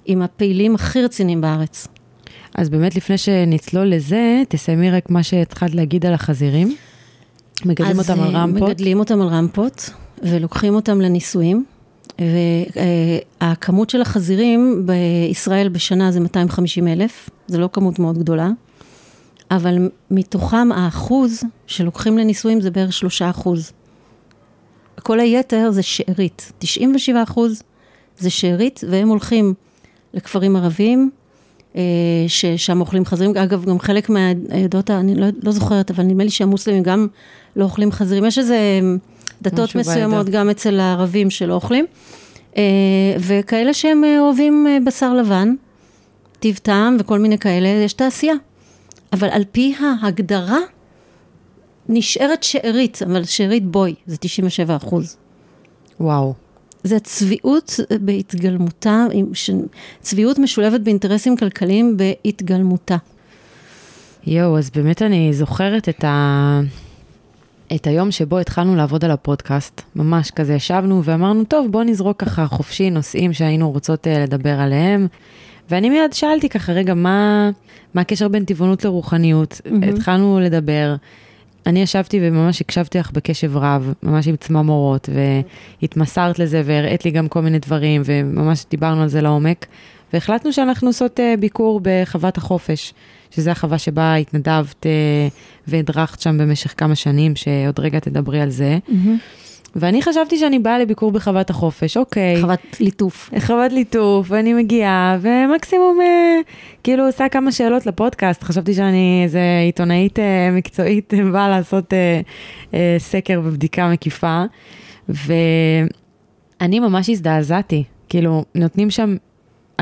עם הפעילים הכי רציניים בארץ. אז באמת, לפני שנצלול לזה, תסיימי רק מה שהתחלת להגיד על החזירים. מגדלים אותם על אה, רמפות. מגדלים אותם על רמפות, ולוקחים אותם לניסויים. והכמות של החזירים בישראל בשנה זה 250 אלף, זה לא כמות מאוד גדולה, אבל מתוכם האחוז שלוקחים לניסויים זה בערך שלושה אחוז. כל היתר זה שארית, 97 אחוז זה שארית, והם הולכים לכפרים ערביים, ששם אוכלים חזירים, אגב, גם חלק מהעדות, אני לא, לא זוכרת, אבל נדמה לי שהמוסלמים גם לא אוכלים חזירים, יש איזה דתות מסוימות בעדה. גם אצל הערבים שלא אוכלים. אה, וכאלה שהם אה, אוהבים אה, בשר לבן, טיב טעם וכל מיני כאלה, יש תעשייה. אבל על פי ההגדרה, נשארת שארית, אבל שארית בוי, זה 97 אחוז. וואו. זה צביעות בהתגלמותה, צביעות משולבת באינטרסים כלכליים בהתגלמותה. יואו, אז באמת אני זוכרת את, ה... את היום שבו התחלנו לעבוד על הפודקאסט. ממש כזה ישבנו ואמרנו, טוב, בוא נזרוק ככה חופשי נושאים שהיינו רוצות uh, לדבר עליהם. ואני מיד שאלתי ככה, רגע, מה, מה הקשר בין טבעונות לרוחניות? Mm-hmm. התחלנו לדבר. אני ישבתי וממש הקשבתי לך בקשב רב, ממש עם צממורות, והתמסרת לזה והראית לי גם כל מיני דברים, וממש דיברנו על זה לעומק. והחלטנו שאנחנו עושות uh, ביקור בחוות החופש, שזו החווה שבה התנדבת uh, והדרכת שם במשך כמה שנים, שעוד רגע תדברי על זה. Mm-hmm. ואני חשבתי שאני באה לביקור בחוות החופש, אוקיי. חוות ליטוף. חוות ליטוף, ואני מגיעה, ומקסימום אה, כאילו עושה כמה שאלות לפודקאסט. חשבתי שאני איזה עיתונאית אה, מקצועית, *laughs* באה לעשות אה, אה, סקר ובדיקה מקיפה, ואני ממש הזדעזעתי. כאילו, נותנים שם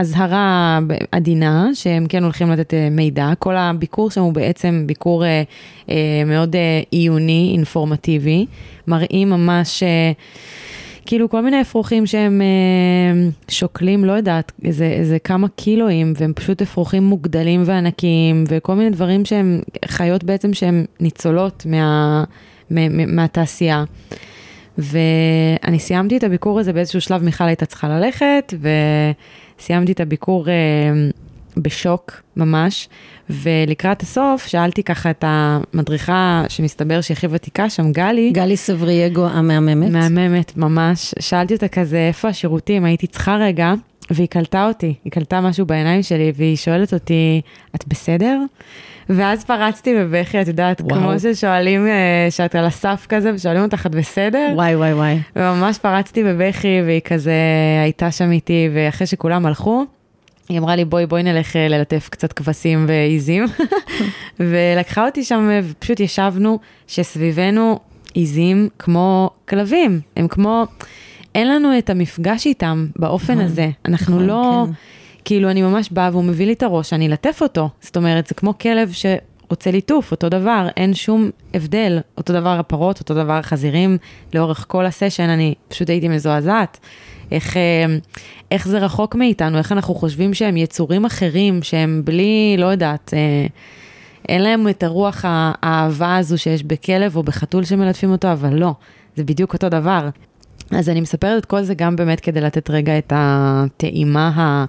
אזהרה עדינה, שהם כן הולכים לתת אה, מידע. כל הביקור שם הוא בעצם ביקור אה, אה, מאוד עיוני, אינפורמטיבי. מראים ממש... כאילו כל מיני אפרוחים שהם אה, שוקלים, לא יודעת, איזה, איזה כמה קילואים, והם פשוט אפרוחים מוגדלים וענקיים, וכל מיני דברים שהם חיות בעצם שהן ניצולות מה, מה, מהתעשייה. ואני סיימתי את הביקור הזה באיזשהו שלב, מיכל הייתה צריכה ללכת, ו... סיימתי את הביקור אה, בשוק ממש, ולקראת הסוף שאלתי ככה את המדריכה שמסתבר שהיא הכי ותיקה שם, גלי. גלי סברייגו המהממת. מהממת, ממש. שאלתי אותה כזה, איפה השירותים? הייתי צריכה רגע, והיא קלטה אותי, היא קלטה משהו בעיניים שלי, והיא שואלת אותי, את בסדר? ואז פרצתי בבכי, את יודעת, וואו. כמו ששואלים, אה, שאת על הסף כזה, ושואלים אותך, את בסדר? וואי, וואי, וואי. וממש פרצתי בבכי, והיא כזה הייתה שם איתי, ואחרי שכולם הלכו, היא אמרה לי, בואי, בואי נלך אה, ללטף קצת כבשים ועיזים. *laughs* ולקחה אותי שם, ופשוט ישבנו, שסביבנו עיזים כמו כלבים, הם כמו... אין לנו את המפגש איתם באופן נכון, הזה. אנחנו נכון, לא... כן. כאילו, אני ממש באה והוא מביא לי את הראש, אני אלטף אותו. זאת אומרת, זה כמו כלב שרוצה ליטוף, אותו דבר, אין שום הבדל. אותו דבר הפרות, אותו דבר החזירים, לאורך כל הסשן, אני פשוט הייתי מזועזעת. איך, אה, איך זה רחוק מאיתנו, איך אנחנו חושבים שהם יצורים אחרים, שהם בלי, לא יודעת, אה, אין להם את הרוח האהבה הזו שיש בכלב או בחתול שמלטפים אותו, אבל לא, זה בדיוק אותו דבר. אז אני מספרת את כל זה גם באמת כדי לתת רגע את הטעימה ה...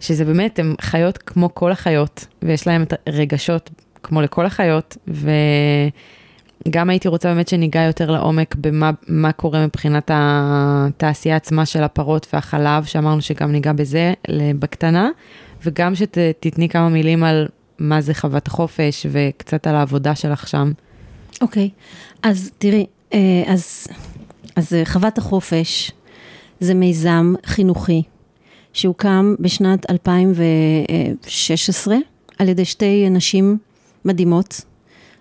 שזה באמת, הן חיות כמו כל החיות, ויש להן את הרגשות כמו לכל החיות, וגם הייתי רוצה באמת שניגע יותר לעומק במה קורה מבחינת התעשייה עצמה של הפרות והחלב, שאמרנו שגם ניגע בזה בקטנה, וגם שתתני כמה מילים על מה זה חוות החופש, וקצת על העבודה שלך שם. אוקיי, okay. אז תראי, אה, אז, אז חוות החופש זה מיזם חינוכי שהוקם בשנת 2016 על ידי שתי נשים מדהימות,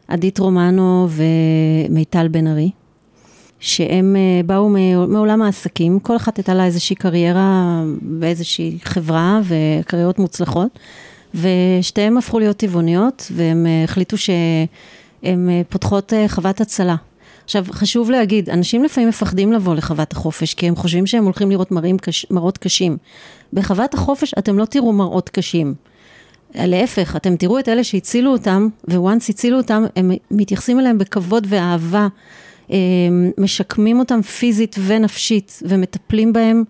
עדית רומנו ומיטל בן ארי, שהם אה, באו מעולם העסקים, כל אחת הייתה לה איזושהי קריירה באיזושהי חברה וקריירות מוצלחות, ושתיהן הפכו להיות טבעוניות, והם אה, החליטו שהן אה, פותחות חוות הצלה. עכשיו, חשוב להגיד, אנשים לפעמים מפחדים לבוא לחוות החופש, כי הם חושבים שהם הולכים לראות קש, מראות קשים. בחוות החופש אתם לא תראו מראות קשים. להפך, אתם תראו את אלה שהצילו אותם, וואנס הצילו אותם, הם מתייחסים אליהם בכבוד ואהבה, משקמים אותם פיזית ונפשית, ומטפלים בהם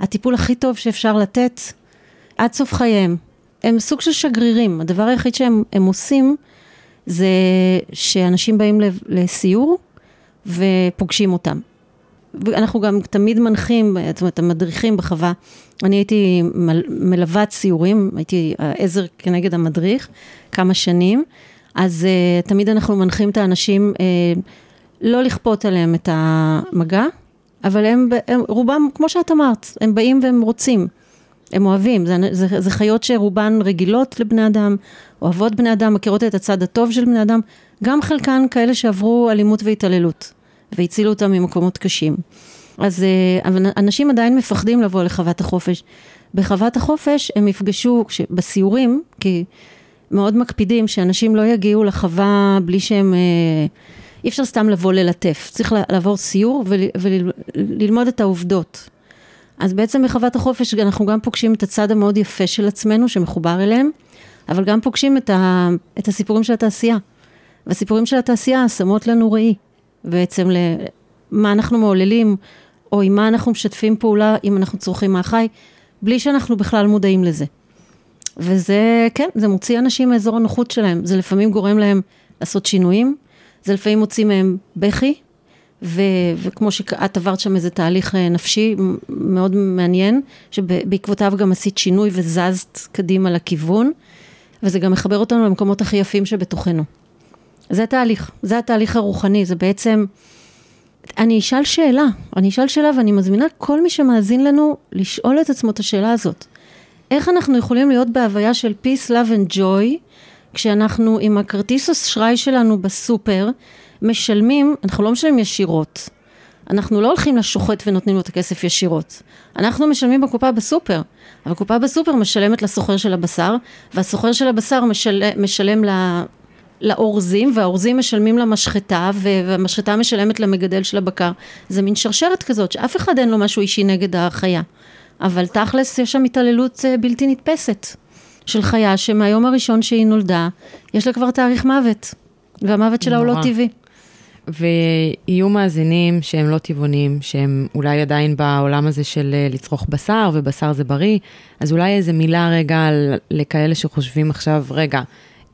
הטיפול הכי טוב שאפשר לתת עד סוף חייהם. הם סוג של שגרירים, הדבר היחיד שהם עושים זה שאנשים באים לסיור ופוגשים אותם. ואנחנו גם תמיד מנחים, זאת אומרת, המדריכים בחווה. אני הייתי מלוות סיורים, הייתי עזר כנגד המדריך כמה שנים, אז uh, תמיד אנחנו מנחים את האנשים uh, לא לכפות עליהם את המגע, אבל הם, הם רובם, כמו שאת אמרת, הם באים והם רוצים, הם אוהבים, זה, זה, זה חיות שרובן רגילות לבני אדם, אוהבות בני אדם, מכירות את הצד הטוב של בני אדם, גם חלקן כאלה שעברו אלימות והתעללות. והצילו אותם ממקומות קשים. אז אה, אנשים עדיין מפחדים לבוא לחוות החופש. בחוות החופש הם יפגשו, בסיורים, כי מאוד מקפידים שאנשים לא יגיעו לחווה בלי שהם... אה, אי אפשר סתם לבוא ללטף, צריך לעבור סיור וללמוד את העובדות. אז בעצם בחוות החופש אנחנו גם פוגשים את הצד המאוד יפה של עצמנו שמחובר אליהם, אבל גם פוגשים את, ה, את הסיפורים של התעשייה. והסיפורים של התעשייה שמות לנו ראי, בעצם למה אנחנו מעוללים, או עם מה אנחנו משתפים פעולה אם אנחנו צורכים מהחי, בלי שאנחנו בכלל מודעים לזה. וזה, כן, זה מוציא אנשים מאזור הנוחות שלהם, זה לפעמים גורם להם לעשות שינויים, זה לפעמים מוציא מהם בכי, ו, וכמו שאת עברת שם איזה תהליך אה, נפשי מאוד מעניין, שבעקבותיו גם עשית שינוי וזזת קדימה לכיוון, וזה גם מחבר אותנו למקומות הכי יפים שבתוכנו. זה התהליך, זה התהליך הרוחני, זה בעצם, אני אשאל שאלה, אני אשאל שאלה ואני מזמינה כל מי שמאזין לנו לשאול את עצמו את השאלה הזאת. איך אנחנו יכולים להיות בהוויה של peace, love and joy, כשאנחנו עם הכרטיס אשראי שלנו בסופר, משלמים, אנחנו לא משלמים ישירות. אנחנו לא הולכים לשוחט ונותנים לו את הכסף ישירות. אנחנו משלמים בקופה בסופר, אבל קופה בסופר משלמת לסוחר של הבשר, והסוחר של הבשר משל, משלם לאורזים, והאורזים משלמים למשחטה, והמשחטה משלמת למגדל של הבקר. זה מין שרשרת כזאת, שאף אחד אין לו משהו אישי נגד החיה. אבל תכלס יש שם התעללות אה, בלתי נתפסת של חיה שמהיום הראשון שהיא נולדה, יש לה כבר תאריך מוות, והמוות שלה הוא לא טבעי. ויהיו מאזינים שהם לא טבעונים, שהם אולי עדיין בעולם הזה של אה, לצרוך בשר, ובשר זה בריא, אז אולי איזה מילה רגע לכאלה שחושבים עכשיו, רגע,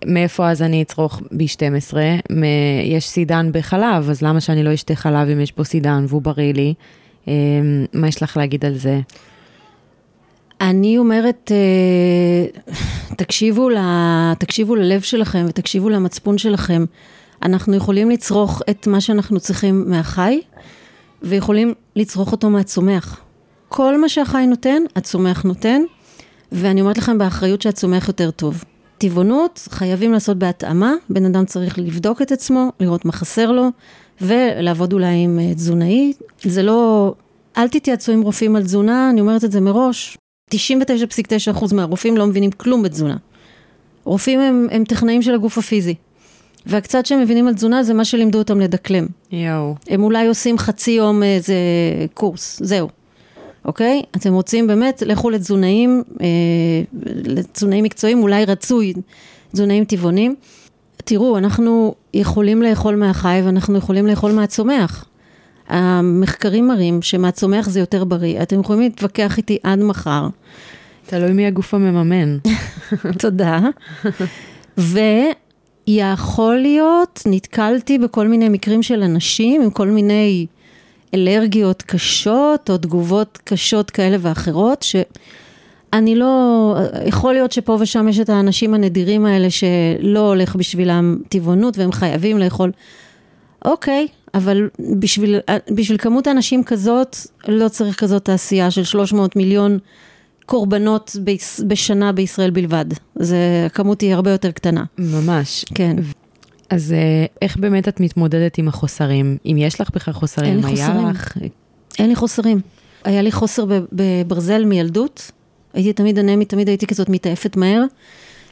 מאיפה אז אני אצרוך B12? יש סידן בחלב, אז למה שאני לא אשתה חלב אם יש בו סידן והוא בריא לי? אמ, מה יש לך להגיד על זה? אני אומרת, אה, תקשיבו, ל, תקשיבו ללב שלכם ותקשיבו למצפון שלכם. אנחנו יכולים לצרוך את מה שאנחנו צריכים מהחי, ויכולים לצרוך אותו מהצומח. כל מה שהחי נותן, הצומח נותן, ואני אומרת לכם באחריות שהצומח יותר טוב. טבעונות חייבים לעשות בהתאמה, בן אדם צריך לבדוק את עצמו, לראות מה חסר לו, ולעבוד אולי עם אה, תזונאי. זה לא, אל תתייעצו עם רופאים על תזונה, אני אומרת את זה מראש, 99.9% מהרופאים לא מבינים כלום בתזונה. רופאים הם, הם טכנאים של הגוף הפיזי. והקצת שהם מבינים על תזונה זה מה שלימדו אותם לדקלם. יואו. הם אולי עושים חצי יום איזה קורס, זהו. אוקיי? אתם רוצים באמת, לכו לתזונאים, אה, לתזונאים מקצועיים, אולי רצוי, תזונאים טבעונים. תראו, אנחנו יכולים לאכול מהחי ואנחנו יכולים לאכול מהצומח. המחקרים מראים שמהצומח זה יותר בריא. אתם יכולים להתווכח איתי עד מחר. תלוי מי הגוף המממן. *laughs* תודה. ויכול להיות, נתקלתי בכל מיני מקרים של אנשים עם כל מיני אלרגיות קשות או תגובות קשות כאלה ואחרות, שאני לא, יכול להיות שפה ושם יש את האנשים הנדירים האלה שלא הולך בשבילם טבעונות והם חייבים לאכול. אוקיי, אבל בשביל, בשביל כמות אנשים כזאת, לא צריך כזאת תעשייה של 300 מיליון קורבנות בשנה בישראל בלבד. זה, הכמות היא הרבה יותר קטנה. ממש. כן. אז אה, איך באמת את מתמודדת עם החוסרים? אם יש לך בכלל חוסרים? אין לי חוסרים. לך... אין לי חוסרים. היה לי חוסר בברזל מילדות. הייתי תמיד אנמית, תמיד הייתי כזאת מתעייפת מהר.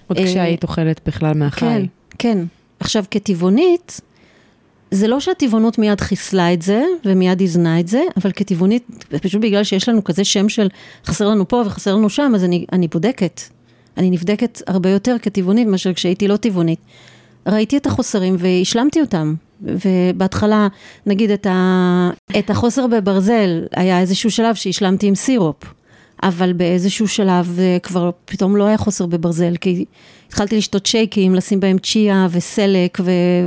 עוד כשהיית אוכלת בכלל מהחי. כן, כן. עכשיו, כטבעונית, זה לא שהטבעונות מיד חיסלה את זה, ומיד איזנה את זה, אבל כטבעונית, פשוט בגלל שיש לנו כזה שם של חסר לנו פה וחסר לנו שם, אז אני, אני בודקת. אני נבדקת הרבה יותר כטבעונית מאשר כשהייתי לא טבעונית. ראיתי את החוסרים והשלמתי אותם. ובהתחלה, נגיד את, ה, את החוסר בברזל, היה איזשהו שלב שהשלמתי עם סירופ. אבל באיזשהו שלב אה, כבר פתאום לא היה חוסר בברזל, כי התחלתי לשתות שייקים, לשים בהם צ'יה וסלק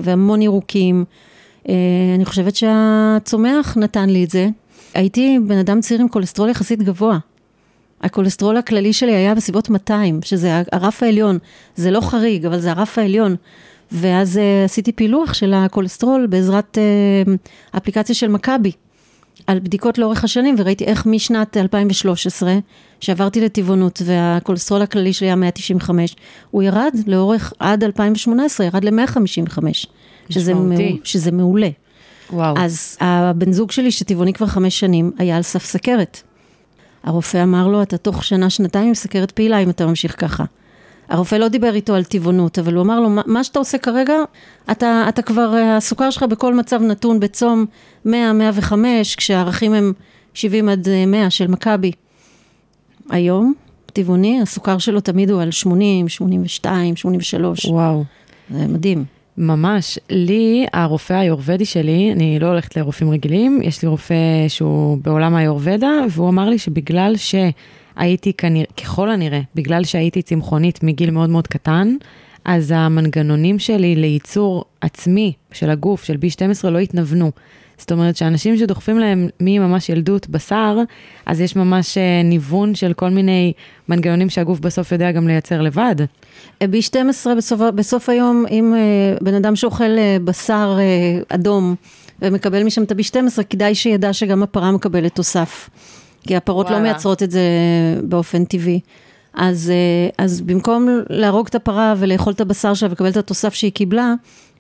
והמון ירוקים. אה, אני חושבת שהצומח נתן לי את זה. הייתי בן אדם צעיר עם כולסטרול יחסית גבוה. הכולסטרול הכללי שלי היה בסביבות 200, שזה הרף העליון. זה לא חריג, אבל זה הרף העליון. ואז אה, עשיתי פילוח של הכולסטרול בעזרת אה, אפליקציה של מכבי, על בדיקות לאורך השנים, וראיתי איך משנת 2013, שעברתי לטבעונות והכולסטרול הכללי שלי היה 195, הוא ירד לאורך עד 2018, ירד ל-155. שזה, מעול, שזה מעולה. וואו. אז הבן זוג שלי, שטבעוני כבר חמש שנים, היה על סף סכרת. הרופא אמר לו, אתה תוך שנה, שנתיים עם סכרת פעילה אם אתה ממשיך ככה. הרופא לא דיבר איתו על טבעונות, אבל הוא אמר לו, "מה- שאתה עושה כרגע, אתה, אתה כבר, אה, הסוכר שלך בכל מצב נתון בצום 100, 105, כשהערכים הם 70 עד אה, 100 של מכבי. היום, טבעוני, הסוכר שלו תמיד הוא על 80, 82, 83, וואו. זה מדהים. ממש, לי, הרופא היורבדי שלי, אני לא הולכת לרופאים רגילים, יש לי רופא שהוא בעולם היורבדה, והוא אמר לי שבגלל שהייתי כנראה, ככל הנראה, בגלל שהייתי צמחונית מגיל מאוד מאוד קטן, אז המנגנונים שלי לייצור עצמי של הגוף, של B12, לא התנוונו. זאת אומרת שאנשים שדוחפים להם מממש ילדות בשר, אז יש ממש אה, ניוון של כל מיני מנגנונים שהגוף בסוף יודע גם לייצר לבד. B12 בסוף, בסוף היום, אם אה, בן אדם שאוכל אה, בשר אה, אדום ומקבל משם את ה-B12, כדאי שידע שגם הפרה מקבלת תוסף. כי הפרות לא וואלה. מייצרות את זה באופן טבעי. אז, אה, אז במקום להרוג את הפרה ולאכול את הבשר שלה ולקבל את התוסף שהיא קיבלה,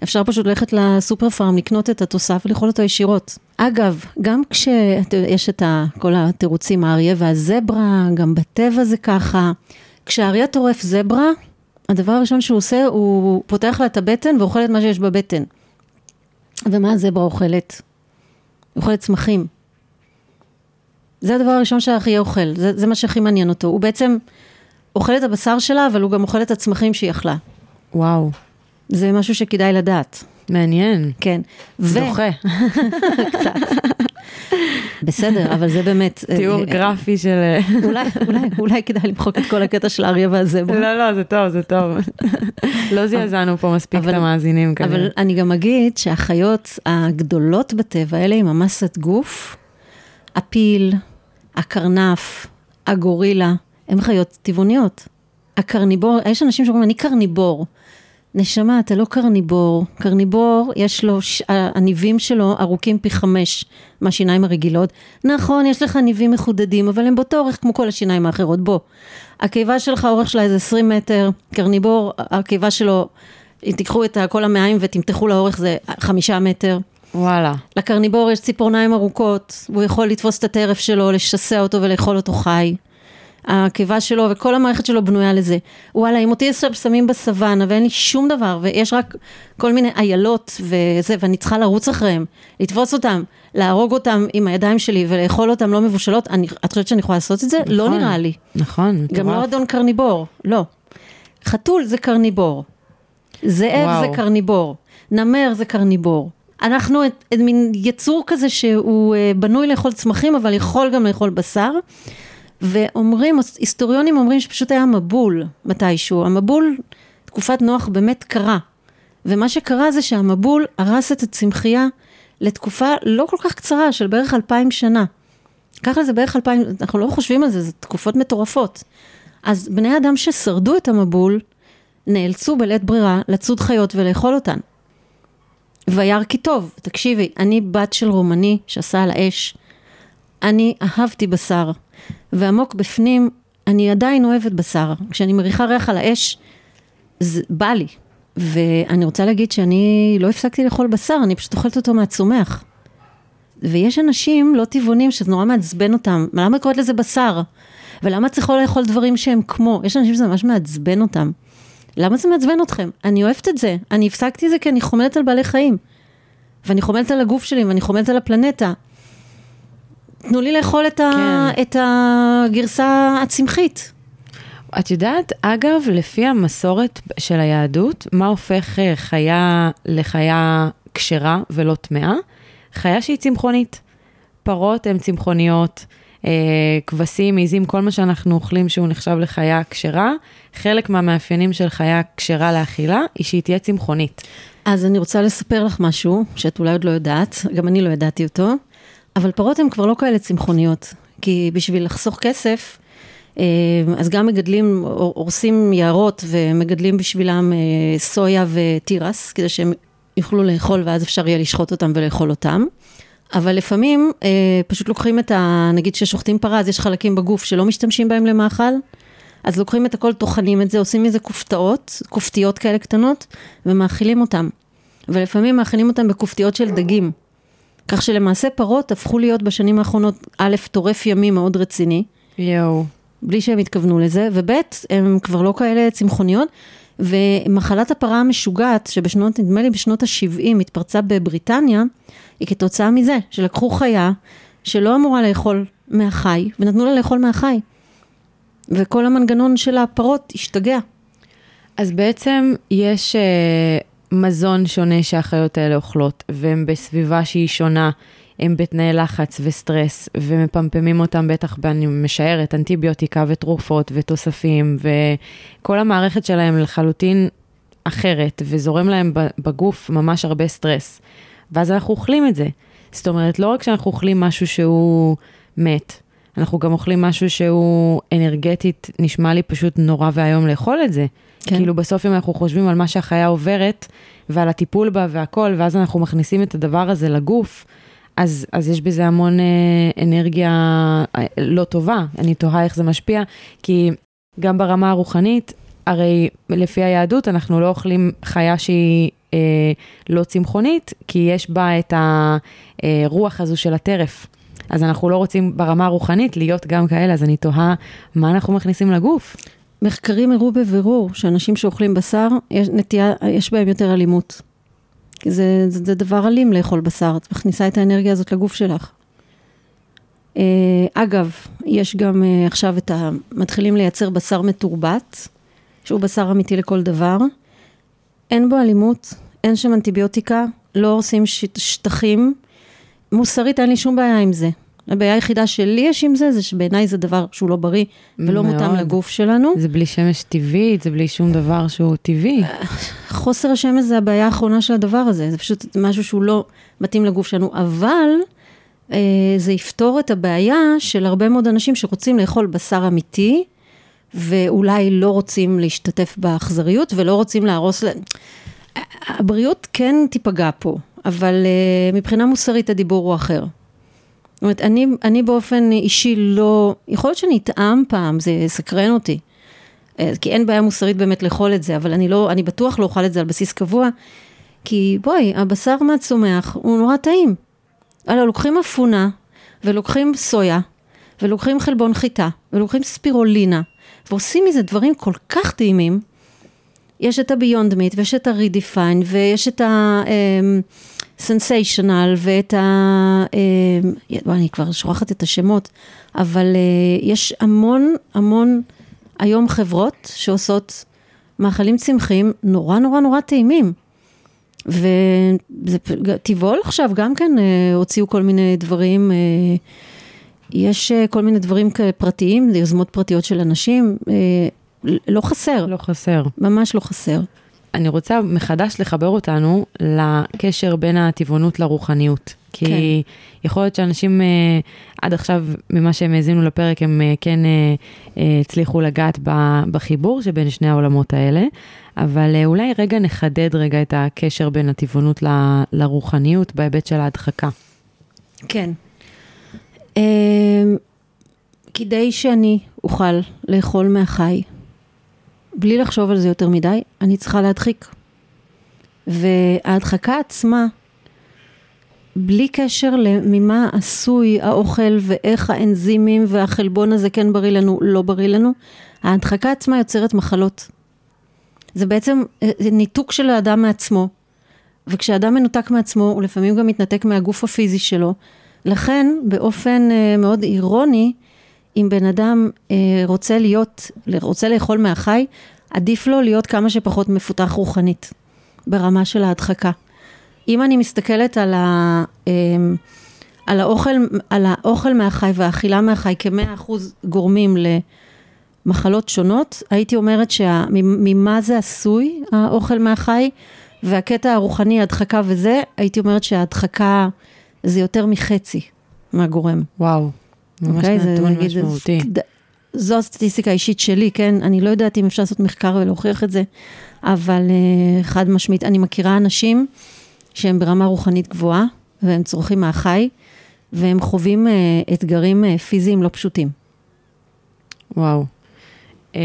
אפשר פשוט ללכת לסופר פארם, לקנות את התוסף ולאכול אותו ישירות. אגב, גם כשיש את ה, כל התירוצים, האריה והזברה, גם בטבע זה ככה. כשהאריה טורף זברה, הדבר הראשון שהוא עושה, הוא פותח לה את הבטן ואוכל את מה שיש בבטן. ומה הזברה אוכלת? אוכלת צמחים. זה הדבר הראשון שהאריה אוכל, זה, זה מה שהכי מעניין אותו. הוא בעצם אוכל את הבשר שלה, אבל הוא גם אוכל את הצמחים שהיא אכלה. וואו, זה משהו שכדאי לדעת, מעניין. כן. ו- זוכה. *laughs* בסדר, אבל זה באמת... תיאור אה, גרפי של... אה, *laughs* אולי, אולי, אולי כדאי למחוק את כל הקטע של האריה והזברה. לא, לא, זה טוב, זה טוב. לא זעזענו פה מספיק את אבל- המאזינים אבל כנראה. אני גם אגיד שהחיות הגדולות בטבע, אלה עם המסת גוף, הפיל, הקרנף, הגורילה, הן חיות טבעוניות. הקרניבור, יש אנשים שאומרים, אני קרניבור. נשמה, אתה לא קרניבור. קרניבור, יש לו, ש- הניבים שלו ארוכים פי חמש מהשיניים הרגילות. נכון, יש לך ניבים מחודדים, אבל הם באותו אורך כמו כל השיניים האחרות. בוא, הקיבה שלך, האורך שלה איזה 20 מטר, קרניבור, הקיבה שלו, אם תיקחו את כל המעיים ותמתחו לאורך זה חמישה מטר. וואלה. לקרניבור יש ציפורניים ארוכות, הוא יכול לתפוס את הטרף שלו, לשסע אותו ולאכול אותו חי. הקיבה שלו וכל המערכת שלו בנויה לזה. וואלה, אם אותי עכשיו שמים בסוואנה ואין לי שום דבר, ויש רק כל מיני איילות וזה, ואני צריכה לרוץ אחריהם, לתפוס אותם, להרוג אותם עם הידיים שלי ולאכול אותם לא מבושלות, אני, את חושבת שאני יכולה לעשות את זה? לא נכון. נראה לי. נכון, גם לא מטורף. אדון קרניבור, לא. חתול זה קרניבור. זאב וואו. זה קרניבור. נמר זה קרניבור. אנחנו את, את מין יצור כזה שהוא אה, בנוי לאכול צמחים, אבל יכול גם לאכול בשר. ואומרים, היסטוריונים אומרים שפשוט היה מבול מתישהו. המבול, תקופת נוח באמת קרה. ומה שקרה זה שהמבול הרס את הצמחייה לתקופה לא כל כך קצרה, של בערך אלפיים שנה. ככה זה בערך אלפיים, אנחנו לא חושבים על זה, זה תקופות מטורפות. אז בני אדם ששרדו את המבול, נאלצו בלית ברירה לצוד חיות ולאכול אותן. וירא כי טוב, תקשיבי, אני בת של רומני שעשה על האש. אני אהבתי בשר, ועמוק בפנים, אני עדיין אוהבת בשר. כשאני מריחה ריח על האש, זה בא לי. ואני רוצה להגיד שאני לא הפסקתי לאכול בשר, אני פשוט אוכלת אותו מהצומח. ויש אנשים לא טבעונים שזה נורא מעצבן אותם, למה את קוראת לזה בשר? ולמה את צריכה לאכול דברים שהם כמו? יש אנשים שזה ממש מעצבן אותם. למה זה מעצבן אתכם? אני אוהבת את זה, אני הפסקתי את זה כי אני חומלת על בעלי חיים. ואני חומלת על הגוף שלי ואני חומלת על הפלנטה. תנו לי לאכול את, ה... כן. את הגרסה הצמחית. את יודעת, אגב, לפי המסורת של היהדות, מה הופך אה, חיה לחיה כשרה ולא טמאה? חיה שהיא צמחונית. פרות הן צמחוניות, כבשים, עיזים, כל מה שאנחנו אוכלים שהוא נחשב לחיה כשרה, חלק מהמאפיינים של חיה כשרה לאכילה היא שהיא תהיה צמחונית. אז אני רוצה לספר לך משהו, שאת אולי עוד לא יודעת, גם אני לא ידעתי אותו, אבל פרות הן כבר לא כאלה צמחוניות, כי בשביל לחסוך כסף, אה, אז גם מגדלים, הורסים יערות ומגדלים בשבילם אה, סויה ותירס, כדי שהם יוכלו לאכול ואז אפשר יהיה לשחוט אותם ולאכול אותם. אבל לפעמים אה, פשוט לוקחים את ה... נגיד ששוחטים פרה, אז יש חלקים בגוף שלא משתמשים בהם למאכל, אז לוקחים את הכל, טוחנים את זה, עושים מזה כופתאות, כופתיות כאלה קטנות, ומאכילים אותם. ולפעמים מאכילים אותם בכופתיות של דגים. כך שלמעשה פרות הפכו להיות בשנים האחרונות, א', טורף ימי מאוד רציני, יואו. בלי שהם התכוונו לזה, וב' הם כבר לא כאלה צמחוניות, ומחלת הפרה המשוגעת, שבשנות, נדמה לי בשנות ה-70 התפרצה בבריטניה, היא כתוצאה מזה, שלקחו חיה שלא אמורה לאכול מהחי, ונתנו לה לאכול מהחי. וכל המנגנון של הפרות השתגע. אז בעצם יש uh, מזון שונה שהחיות האלה אוכלות, והן בסביבה שהיא שונה, הם בתנאי לחץ וסטרס, ומפמפמים אותם בטח, אני משערת, אנטיביוטיקה ותרופות ותוספים, וכל המערכת שלהם לחלוטין אחרת, וזורם להם בגוף ממש הרבה סטרס. ואז אנחנו אוכלים את זה. זאת אומרת, לא רק שאנחנו אוכלים משהו שהוא מת, אנחנו גם אוכלים משהו שהוא אנרגטית, נשמע לי פשוט נורא ואיום לאכול את זה. כן. כאילו בסוף אם אנחנו חושבים על מה שהחיה עוברת, ועל הטיפול בה והכל, ואז אנחנו מכניסים את הדבר הזה לגוף, אז, אז יש בזה המון אה, אנרגיה אה, לא טובה. אני תוהה איך זה משפיע, כי גם ברמה הרוחנית, הרי לפי היהדות אנחנו לא אוכלים חיה שהיא לא צמחונית, כי יש בה את הרוח הזו של הטרף. אז אנחנו לא רוצים ברמה הרוחנית להיות גם כאלה, אז אני תוהה מה אנחנו מכניסים לגוף. מחקרים הראו בבירור שאנשים שאוכלים בשר, יש, נטייה, יש בהם יותר אלימות. זה, זה, זה דבר אלים לאכול בשר, את מכניסה את האנרגיה הזאת לגוף שלך. Uh, אגב, יש גם uh, עכשיו את ה... מתחילים לייצר בשר מתורבת, שהוא בשר אמיתי לכל דבר. אין בו אלימות, אין שם אנטיביוטיקה, לא הורסים שטחים. מוסרית אין לי שום בעיה עם זה. הבעיה היחידה שלי יש עם זה, זה שבעיניי זה דבר שהוא לא בריא ולא מאוד. מותאם לגוף שלנו. זה בלי שמש טבעית, זה בלי שום דבר שהוא טבעי. חוסר השמש זה הבעיה האחרונה של הדבר הזה, זה פשוט משהו שהוא לא מתאים לגוף שלנו, אבל אה, זה יפתור את הבעיה של הרבה מאוד אנשים שרוצים לאכול בשר אמיתי, ואולי לא רוצים להשתתף באכזריות ולא רוצים להרוס להם. הבריאות כן תיפגע פה, אבל uh, מבחינה מוסרית הדיבור הוא אחר. זאת אומרת, אני, אני באופן אישי לא, יכול להיות שאני אטעם פעם, זה יסקרן אותי. אה, כי אין בעיה מוסרית באמת לאכול את זה, אבל אני לא, אני בטוח לא אוכל את זה על בסיס קבוע, כי בואי, הבשר מהצומח הוא נורא טעים. הלו, לוקחים אפונה, ולוקחים סויה, ולוקחים חלבון חיטה, ולוקחים ספירולינה, ועושים מזה דברים כל כך טעימים. יש את הביונד מיט, ויש את הרידיפיין, ויש את ה... אמ, ואת ה... אה, אני כבר שוכחת את השמות, אבל אה, יש המון המון היום חברות שעושות מאכלים צמחיים נורא נורא נורא טעימים. וטבעול עכשיו גם כן אה, הוציאו כל מיני דברים, יש כל מיני דברים פרטיים, יוזמות פרטיות של אנשים, לא חסר. לא חסר. ממש לא חסר. אני רוצה מחדש לחבר אותנו לקשר בין הטבעונות לרוחניות. כי כן. יכול להיות שאנשים אה, עד עכשיו, ממה שהם האזינו לפרק, הם אה, כן אה, הצליחו לגעת בחיבור שבין שני העולמות האלה, אבל אולי רגע נחדד רגע את הקשר בין הטבעונות ל, לרוחניות בהיבט של ההדחקה. כן. כדי שאני אוכל לאכול מהחי, בלי לחשוב על זה יותר מדי, אני צריכה להדחיק. וההדחקה עצמה, בלי קשר ממה עשוי האוכל ואיך האנזימים והחלבון הזה כן בריא לנו, לא בריא לנו, ההדחקה עצמה יוצרת מחלות. זה בעצם אה, ניתוק של האדם מעצמו, וכשאדם מנותק מעצמו, הוא לפעמים גם מתנתק מהגוף הפיזי שלו. לכן, באופן אה, מאוד אירוני, אם בן אדם אה, רוצה להיות, רוצה לאכול מהחי, עדיף לו להיות כמה שפחות מפותח רוחנית, ברמה של ההדחקה. אם אני מסתכלת על, ה, אה, על, האוכל, על האוכל מהחי והאכילה מהחי כמאה אחוז גורמים למחלות שונות, הייתי אומרת שממה זה עשוי, האוכל מהחי, והקטע הרוחני, הדחקה וזה, הייתי אומרת שההדחקה זה יותר מחצי מהגורם. וואו. ממש okay, אוקיי? נתון זה, משמעותי. זה, זו הסטטיסטיקה האישית שלי, כן? אני לא יודעת אם אפשר לעשות מחקר ולהוכיח את זה, אבל uh, חד משמעית, אני מכירה אנשים שהם ברמה רוחנית גבוהה, והם צורכים מהחי, והם חווים uh, אתגרים uh, פיזיים לא פשוטים. וואו. Um,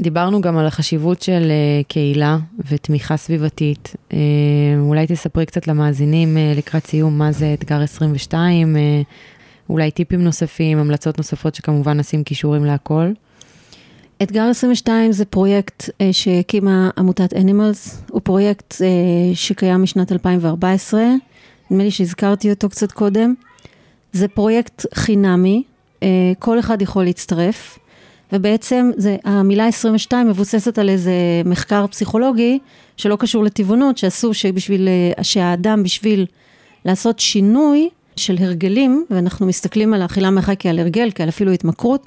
דיברנו גם על החשיבות של uh, קהילה ותמיכה סביבתית. Uh, אולי תספרי קצת למאזינים uh, לקראת סיום מה זה אתגר 22, uh, אולי טיפים נוספים, המלצות נוספות שכמובן נשים קישורים להכל. אתגר 22 זה פרויקט אה, שהקימה עמותת אנימלס, הוא פרויקט אה, שקיים משנת 2014, נדמה לי שהזכרתי אותו קצת קודם. זה פרויקט חינמי, אה, כל אחד יכול להצטרף, ובעצם זה, המילה 22 מבוססת על איזה מחקר פסיכולוגי שלא קשור לטבעונות, שעשו שבשביל, שהאדם בשביל לעשות שינוי של הרגלים, ואנחנו מסתכלים על האכילה מהחי כעל הרגל, כעל אפילו התמכרות,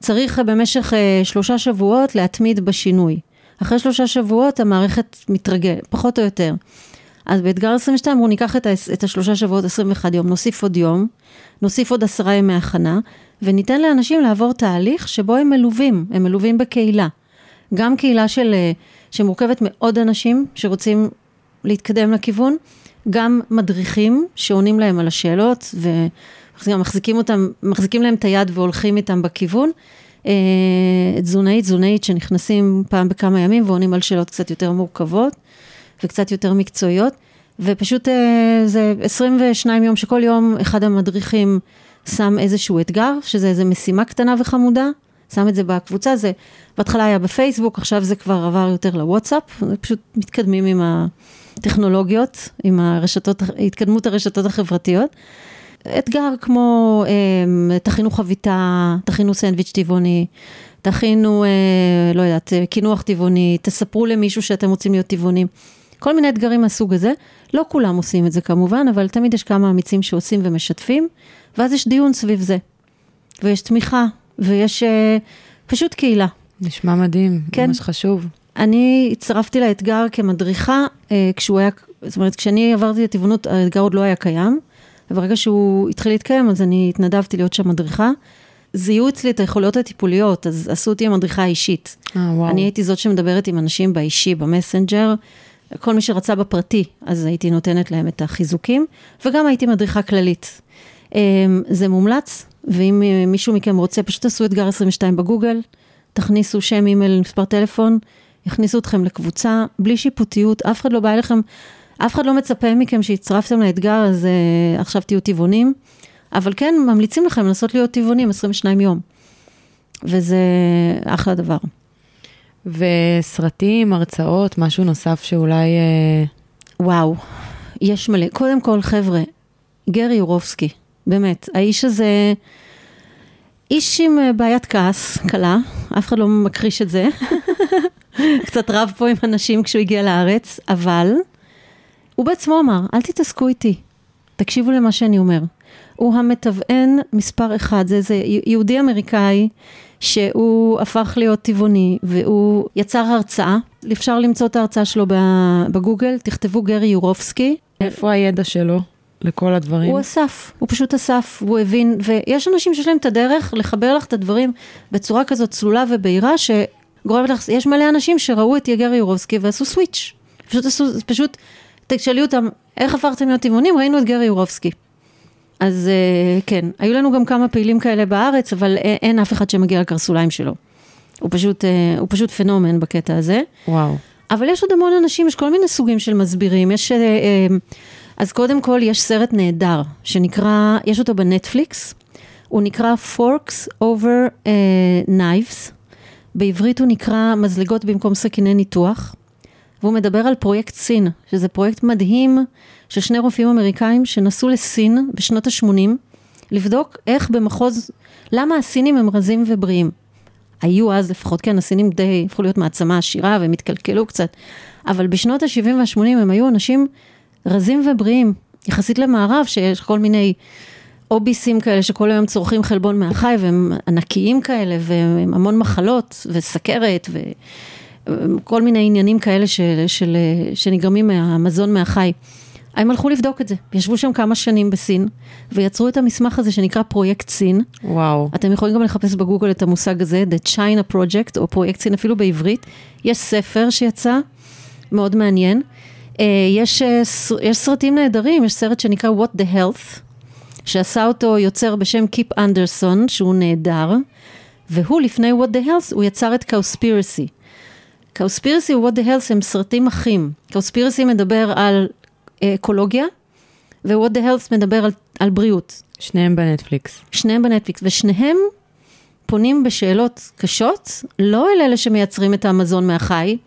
צריך במשך אה, שלושה שבועות להתמיד בשינוי. אחרי שלושה שבועות המערכת מתרגלת, פחות או יותר. אז באתגר 22 אמרו ניקח את, ה- את השלושה שבועות 21 יום, נוסיף עוד יום, נוסיף עוד עשרה ימי הכנה, וניתן לאנשים לעבור תהליך שבו הם מלווים, הם מלווים בקהילה. גם קהילה של, אה, שמורכבת מעוד אנשים שרוצים להתקדם לכיוון, גם מדריכים שעונים להם על השאלות ומחזיקים אותם, מחזיקים להם את היד והולכים איתם בכיוון. אה, תזונאית, תזונאית שנכנסים פעם בכמה ימים ועונים על שאלות קצת יותר מורכבות וקצת יותר מקצועיות. ופשוט אה, זה 22 יום שכל יום אחד המדריכים שם איזשהו אתגר, שזה איזו משימה קטנה וחמודה, שם את זה בקבוצה, זה בהתחלה היה בפייסבוק, עכשיו זה כבר עבר יותר לוואטסאפ, פשוט מתקדמים עם הטכנולוגיות, עם הרשתות, התקדמות הרשתות החברתיות. אתגר כמו אה, תכינו חביתה, תכינו סנדוויץ' טבעוני, תכינו, אה, לא יודעת, קינוח טבעוני, תספרו למישהו שאתם רוצים להיות טבעונים. כל מיני אתגרים מהסוג הזה. לא כולם עושים את זה כמובן, אבל תמיד יש כמה אמיצים שעושים ומשתפים, ואז יש דיון סביב זה. ויש תמיכה, ויש אה, פשוט קהילה. נשמע מדהים, כן. ממש חשוב. אני הצטרפתי לאתגר כמדריכה, אה, כשהוא היה, זאת אומרת, כשאני עברתי לטבעונות, האתגר עוד לא היה קיים, וברגע שהוא התחיל להתקיים, אז אני התנדבתי להיות שם מדריכה. זיהו אצלי את היכולות הטיפוליות, אז עשו אותי המדריכה האישית. אה, וואו. אני הייתי זאת שמדברת עם אנשים באישי, במסנג'ר, כל מי שרצה בפרטי, אז הייתי נותנת להם את החיזוקים, וגם הייתי מדריכה כללית. אה, זה מומלץ, ואם אה, מישהו מכם רוצה, פשוט תעשו אתגר 22 בגוגל, תכניסו שם אימייל, מספר טלפון, יכניסו אתכם לקבוצה, בלי שיפוטיות, אף אחד לא בא אליכם, אף אחד לא מצפה מכם שהצטרפתם לאתגר, אז uh, עכשיו תהיו טבעונים, אבל כן, ממליצים לכם לנסות להיות טבעונים 22 יום, וזה אחלה דבר. וסרטים, הרצאות, משהו נוסף שאולי... אה, וואו, יש מלא. קודם כל, חבר'ה, גרי יורובסקי, באמת, האיש הזה, איש עם אה, בעיית כעס קלה, אף אחד לא מכחיש את זה. *laughs* קצת רב פה עם אנשים כשהוא הגיע לארץ, אבל הוא בעצמו אמר, אל תתעסקו איתי, תקשיבו למה שאני אומר. הוא המתוון מספר אחד, זה איזה יהודי אמריקאי שהוא הפך להיות טבעוני והוא יצר הרצאה, אפשר למצוא את ההרצאה שלו בגוגל, תכתבו גרי יורובסקי. איפה הידע שלו לכל הדברים? הוא אסף, הוא פשוט אסף, הוא הבין, ויש אנשים שיש להם את הדרך לחבר לך את הדברים בצורה כזאת צלולה ובהירה, שגורמת לך, יש מלא אנשים שראו את גרי יורובסקי ועשו סוויץ', פשוט עשו, פשוט, תשאלי אותם, איך הפכתם להיות טבעונים? ראינו את גרי יורובסקי. אז כן, היו לנו גם כמה פעילים כאלה בארץ, אבל אין אף אחד שמגיע לקרסוליים שלו. הוא פשוט, הוא פשוט פנומן בקטע הזה. וואו. אבל יש עוד המון אנשים, יש כל מיני סוגים של מסבירים. יש, אז קודם כל יש סרט נהדר, שנקרא, יש אותו בנטפליקס, הוא נקרא Forks over uh, Knives, בעברית הוא נקרא מזלגות במקום סכיני ניתוח, והוא מדבר על פרויקט סין, שזה פרויקט מדהים של שני רופאים אמריקאים שנסעו לסין בשנות ה-80, לבדוק איך במחוז, למה הסינים הם רזים ובריאים. היו אז לפחות, כן, הסינים די הפכו להיות מעצמה עשירה והם התקלקלו קצת, אבל בשנות ה-70 וה-80 הם היו אנשים רזים ובריאים, יחסית למערב, שיש כל מיני אוביסים כאלה שכל היום צורכים חלבון מהחי והם ענקיים כאלה והם המון מחלות וסכרת וכל מיני עניינים כאלה של, של, שנגרמים מהמזון מהחי. הם הלכו לבדוק את זה, ישבו שם כמה שנים בסין, ויצרו את המסמך הזה שנקרא פרויקט סין. וואו. אתם יכולים גם לחפש בגוגל את המושג הזה, The China Project, או פרויקט סין אפילו בעברית. יש ספר שיצא, מאוד מעניין. יש, יש סרטים נהדרים, יש סרט שנקרא What the Health, שעשה אותו יוצר בשם קיפ אנדרסון, שהוא נהדר, והוא לפני What the Health, הוא יצר את Cowspiracy. Cowspiracy ו-What the Health הם סרטים אחים. Cowspiracy מדבר על אקולוגיה, ו-What the Health מדבר על, על בריאות. שניהם בנטפליקס. שניהם בנטפליקס, ושניהם פונים בשאלות קשות, לא אל אלה שמייצרים את המזון מהחי,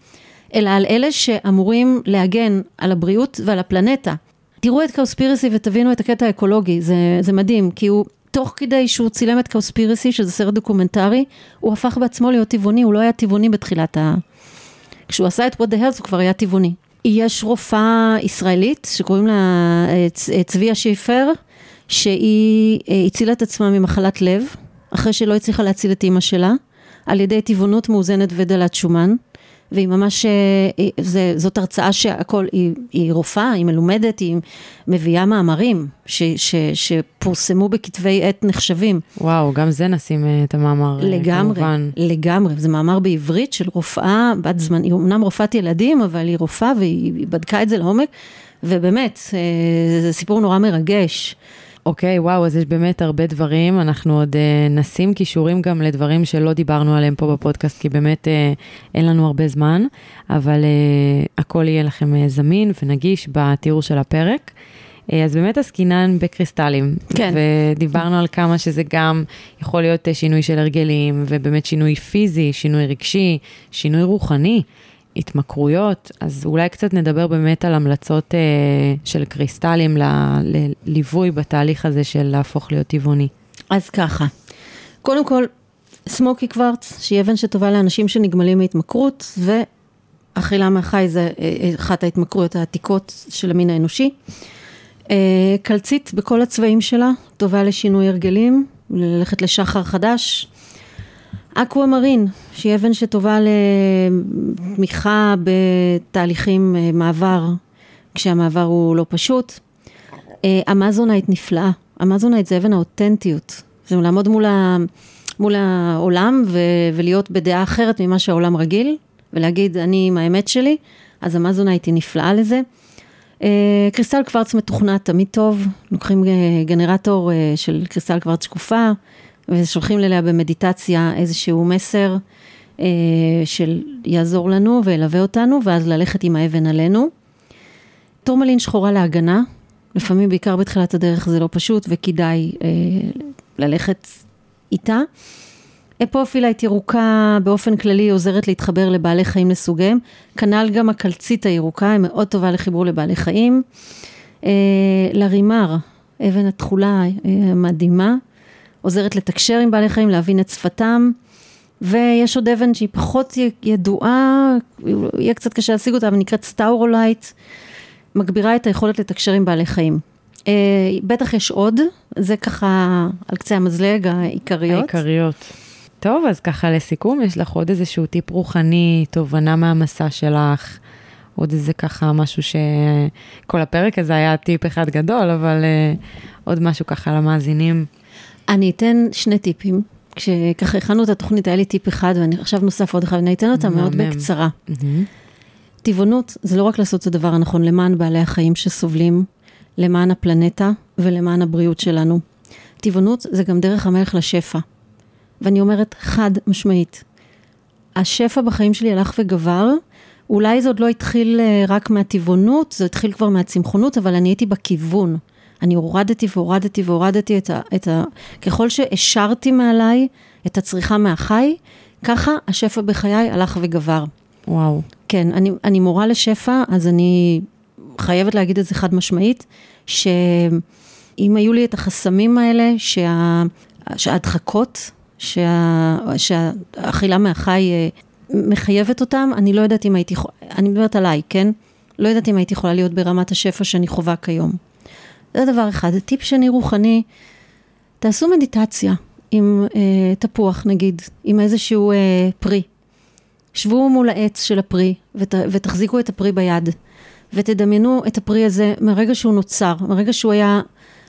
אלא על אלה שאמורים להגן על הבריאות ועל הפלנטה. תראו את Cowspiracy ותבינו את הקטע האקולוגי, זה, זה מדהים, כי הוא, תוך כדי שהוא צילם את Cowspiracy, שזה סרט דוקומנטרי, הוא הפך בעצמו להיות טבעוני, הוא לא היה טבעוני בתחילת ה... כשהוא עשה את What the Health הוא כבר היה טבעוני. יש רופאה ישראלית שקוראים לה אה, צביה שיפר, שהיא אה, הצילה את עצמה ממחלת לב, אחרי שלא הצליחה להציל את אימא שלה, על ידי טבעונות מאוזנת ודלת שומן. והיא ממש, אה, זה, זאת הרצאה שהכל, היא, היא רופאה, היא מלומדת, היא מביאה מאמרים ש, ש, שפורסמו בכתבי עת נחשבים. וואו, גם זה נשים אה, את המאמר, לגמרי, כמובן. לגמרי, זה מאמר בעברית של רופאה בת זמן, היא אמנם רופאת ילדים, אבל היא רופאה והיא בדקה את זה לעומק, ובאמת, זה סיפור נורא מרגש. אוקיי, וואו, אז יש באמת הרבה דברים. אנחנו עוד uh, נשים כישורים גם לדברים שלא דיברנו עליהם פה בפודקאסט, כי באמת uh, אין לנו הרבה זמן, אבל uh, הכל יהיה לכם uh, זמין ונגיש בתיאור של הפרק. Uh, אז באמת עסקינן בקריסטלים. כן. ודיברנו על כמה שזה גם יכול להיות uh, שינוי של הרגלים, ובאמת שינוי פיזי, שינוי רגשי, שינוי רוחני. התמכרויות, אז אולי קצת נדבר באמת על המלצות אה, של קריסטלים לליווי בתהליך הזה של להפוך להיות טבעוני. אז ככה, קודם כל, סמוקי קוורץ, שהיא אבן שטובה לאנשים שנגמלים מהתמכרות, ואכילה מהחי זה אה, אחת ההתמכרויות העתיקות של המין האנושי. אה, קלצית בכל הצבעים שלה, טובה לשינוי הרגלים, ללכת לשחר חדש, אקווה מרין, שהיא אבן שטובה לתמיכה בתהליכים אה, מעבר, כשהמעבר הוא לא פשוט. אה, אמזונייט נפלאה, אמזונייט זה אבן האותנטיות, זה לעמוד מול, ה, מול העולם ו, ולהיות בדעה אחרת ממה שהעולם רגיל, ולהגיד אני עם האמת שלי, אז אמזונייט היא נפלאה לזה. אה, קריסטל קוורץ מתוכנת תמיד טוב, לוקחים גנרטור של קריסטל קוורץ שקופה, ושולחים אליה במדיטציה איזשהו מסר אה, של יעזור לנו וילווה אותנו, ואז ללכת עם האבן עלינו. טורמלין שחורה להגנה, לפעמים בעיקר בתחילת הדרך זה לא פשוט וכדאי אה, ללכת איתה. apophyllite ירוקה באופן כללי עוזרת להתחבר לבעלי חיים לסוגיהם, כנ"ל גם הקלציט הירוקה, היא מאוד טובה לחיבור לבעלי חיים. אה, לרימר, אבן התכולה אה, מדהימה, עוזרת לתקשר עם בעלי חיים, להבין את שפתם. ויש עוד אבן שהיא פחות ידועה, יהיה קצת קשה להשיג אותה, אבל נקראת staurolite, מגבירה את היכולת לתקשר עם בעלי חיים. אה, בטח יש עוד, זה ככה על קצה המזלג, העיקריות. העיקריות. טוב, אז ככה לסיכום, יש לך עוד איזשהו טיפ רוחני, תובנה מהמסע שלך, עוד איזה ככה משהו שכל הפרק הזה היה טיפ אחד גדול, אבל uh, עוד משהו ככה למאזינים. אני אתן שני טיפים. כשככה הכנו את התוכנית, היה לי טיפ אחד, ואני עכשיו נוסף עוד אחד, ואני אתן אותה מאוד בקצרה. טבעונות זה לא רק לעשות את הדבר הנכון למען בעלי החיים שסובלים, למען הפלנטה ולמען הבריאות שלנו. טבעונות זה גם דרך המלך לשפע. ואני אומרת חד משמעית, השפע בחיים שלי הלך וגבר, אולי זה עוד לא התחיל אה, רק מהטבעונות, זה התחיל כבר מהצמחונות, אבל אני הייתי בכיוון. אני הורדתי והורדתי והורדתי את ה... את ה ככל שהשארתי מעליי את הצריכה מהחי, ככה השפע בחיי הלך וגבר. וואו. כן, אני, אני מורה לשפע, אז אני חייבת להגיד את זה חד משמעית, שאם היו לי את החסמים האלה, שה, שההדחקות, שה, שהאכילה מהחי אה, מחייבת אותם, אני לא יודעת אם הייתי, אני מדברת עליי, כן? לא יודעת אם הייתי יכולה להיות ברמת השפע שאני חווה כיום. זה דבר אחד. טיפ שני רוחני, תעשו מדיטציה עם אה, תפוח נגיד, עם איזשהו אה, פרי. שבו מול העץ של הפרי ות, ותחזיקו את הפרי ביד ותדמיינו את הפרי הזה מרגע שהוא נוצר, מרגע שהוא היה,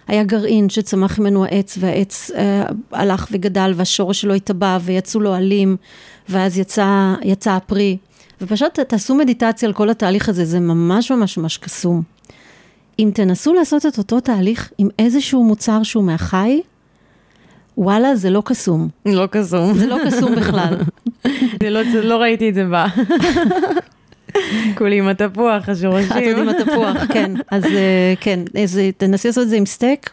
היה גרעין שצמח ממנו העץ והעץ אה, הלך וגדל והשורש שלו התאבע ויצאו לו עלים ואז יצא, יצא הפרי ופשוט תעשו מדיטציה על כל התהליך הזה, זה ממש ממש ממש קסום. אם תנסו לעשות את אותו תהליך עם איזשהו מוצר שהוא מהחי, וואלה, זה לא קסום. לא קסום. זה לא קסום בכלל. *laughs* זה לא, זה לא ראיתי את זה בא. *laughs* כולי עם התפוח, השורשים. את עוד עם התפוח, כן. אז אה, כן, אז תנסי לעשות את זה עם סטייק.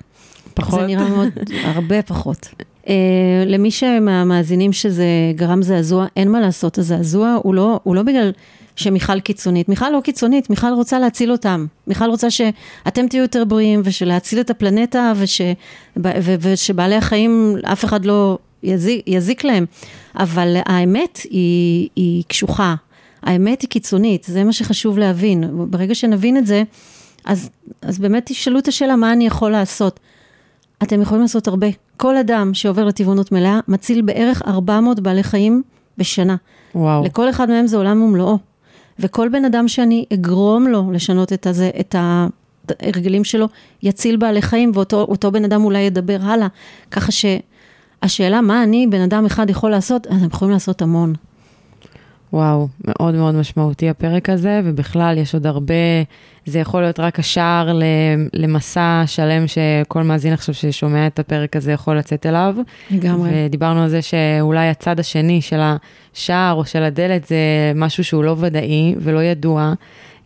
פחות? זה נראה מאוד, הרבה פחות. Uh, למי שמהמאזינים שזה גרם זעזוע, אין מה לעשות, הזעזוע הוא לא, הוא לא בגלל שמיכל קיצונית, מיכל לא קיצונית, מיכל רוצה להציל אותם, מיכל רוצה שאתם תהיו יותר בריאים ושלהציל את הפלנטה וש, ו, ושבעלי החיים, אף אחד לא יזיק, יזיק להם, אבל האמת היא, היא קשוחה, האמת היא קיצונית, זה מה שחשוב להבין, ברגע שנבין את זה, אז, אז באמת תשאלו את השאלה מה אני יכול לעשות. אתם יכולים לעשות הרבה. כל אדם שעובר לטבעונות מלאה מציל בערך 400 בעלי חיים בשנה. וואו. לכל אחד מהם זה עולם ומלואו. וכל בן אדם שאני אגרום לו לשנות את, הזה, את ההרגלים שלו, יציל בעלי חיים, ואותו בן אדם אולי ידבר הלאה. ככה שהשאלה מה אני, בן אדם אחד יכול לעשות, אז הם יכולים לעשות המון. וואו, מאוד מאוד משמעותי הפרק הזה, ובכלל יש עוד הרבה, זה יכול להיות רק השער למסע שלם שכל מאזין עכשיו ששומע את הפרק הזה יכול לצאת אליו. לגמרי. ודיברנו על זה שאולי הצד השני של השער או של הדלת זה משהו שהוא לא ודאי ולא ידוע,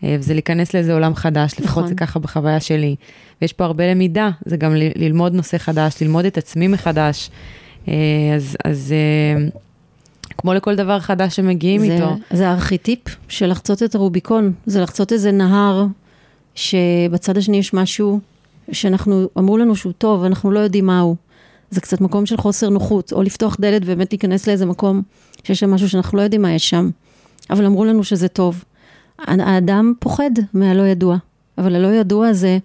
אה, וזה להיכנס לאיזה עולם חדש, לפחות נכון. זה ככה בחוויה שלי. ויש פה הרבה למידה, זה גם ללמוד נושא חדש, ללמוד את עצמי מחדש. אה, אז, אז אה, כמו לכל דבר חדש שמגיעים זה, איתו. זה הארכיטיפ של לחצות את הרוביקון, זה לחצות איזה נהר שבצד השני יש משהו שאנחנו, אמרו לנו שהוא טוב, אנחנו לא יודעים מהו. זה קצת מקום של חוסר נוחות, או לפתוח דלת ובאמת להיכנס לאיזה מקום שיש שם משהו שאנחנו לא יודעים מה יש שם, אבל אמרו לנו שזה טוב. האדם פוחד מהלא ידוע, אבל הלא ידוע זה,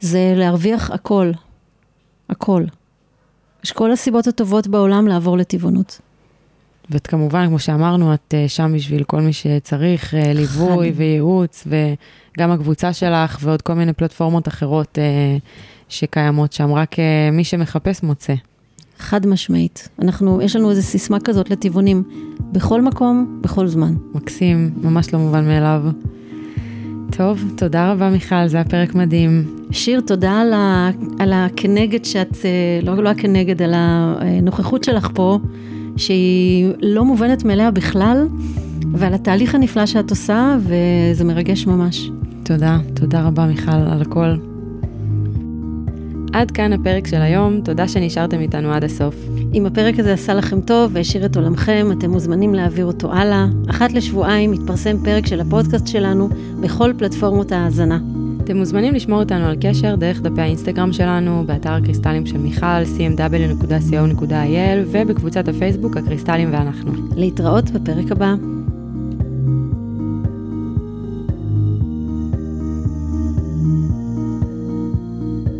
זה להרוויח הכל, הכל. יש כל הסיבות הטובות בעולם לעבור לטבעונות. וכמובן, כמו שאמרנו, את uh, שם בשביל כל מי שצריך, uh, ליווי וייעוץ, וגם הקבוצה שלך ועוד כל מיני פלטפורמות אחרות uh, שקיימות שם, רק מי שמחפש מוצא. חד משמעית. אנחנו, יש לנו איזו סיסמה כזאת לטבעונים, בכל מקום, בכל זמן. מקסים, ממש לא מובן מאליו. טוב, תודה רבה מיכל, זה היה פרק מדהים. שיר, תודה על, ה, על הכנגד שאת, לא, לא הכנגד, על הנוכחות שלך פה. שהיא לא מובנת מאליה בכלל, ועל התהליך הנפלא שאת עושה, וזה מרגש ממש. תודה, תודה רבה מיכל על הכל. עד כאן הפרק של היום, תודה שנשארתם איתנו עד הסוף. אם הפרק הזה עשה לכם טוב והשאיר את עולמכם, אתם מוזמנים להעביר אותו הלאה. אחת לשבועיים מתפרסם פרק של הפודקאסט שלנו בכל פלטפורמות ההאזנה. אתם מוזמנים לשמור אותנו על קשר דרך דפי האינסטגרם שלנו, באתר הקריסטלים של מיכל, cmw.co.il ובקבוצת הפייסבוק הקריסטלים ואנחנו. להתראות בפרק הבא.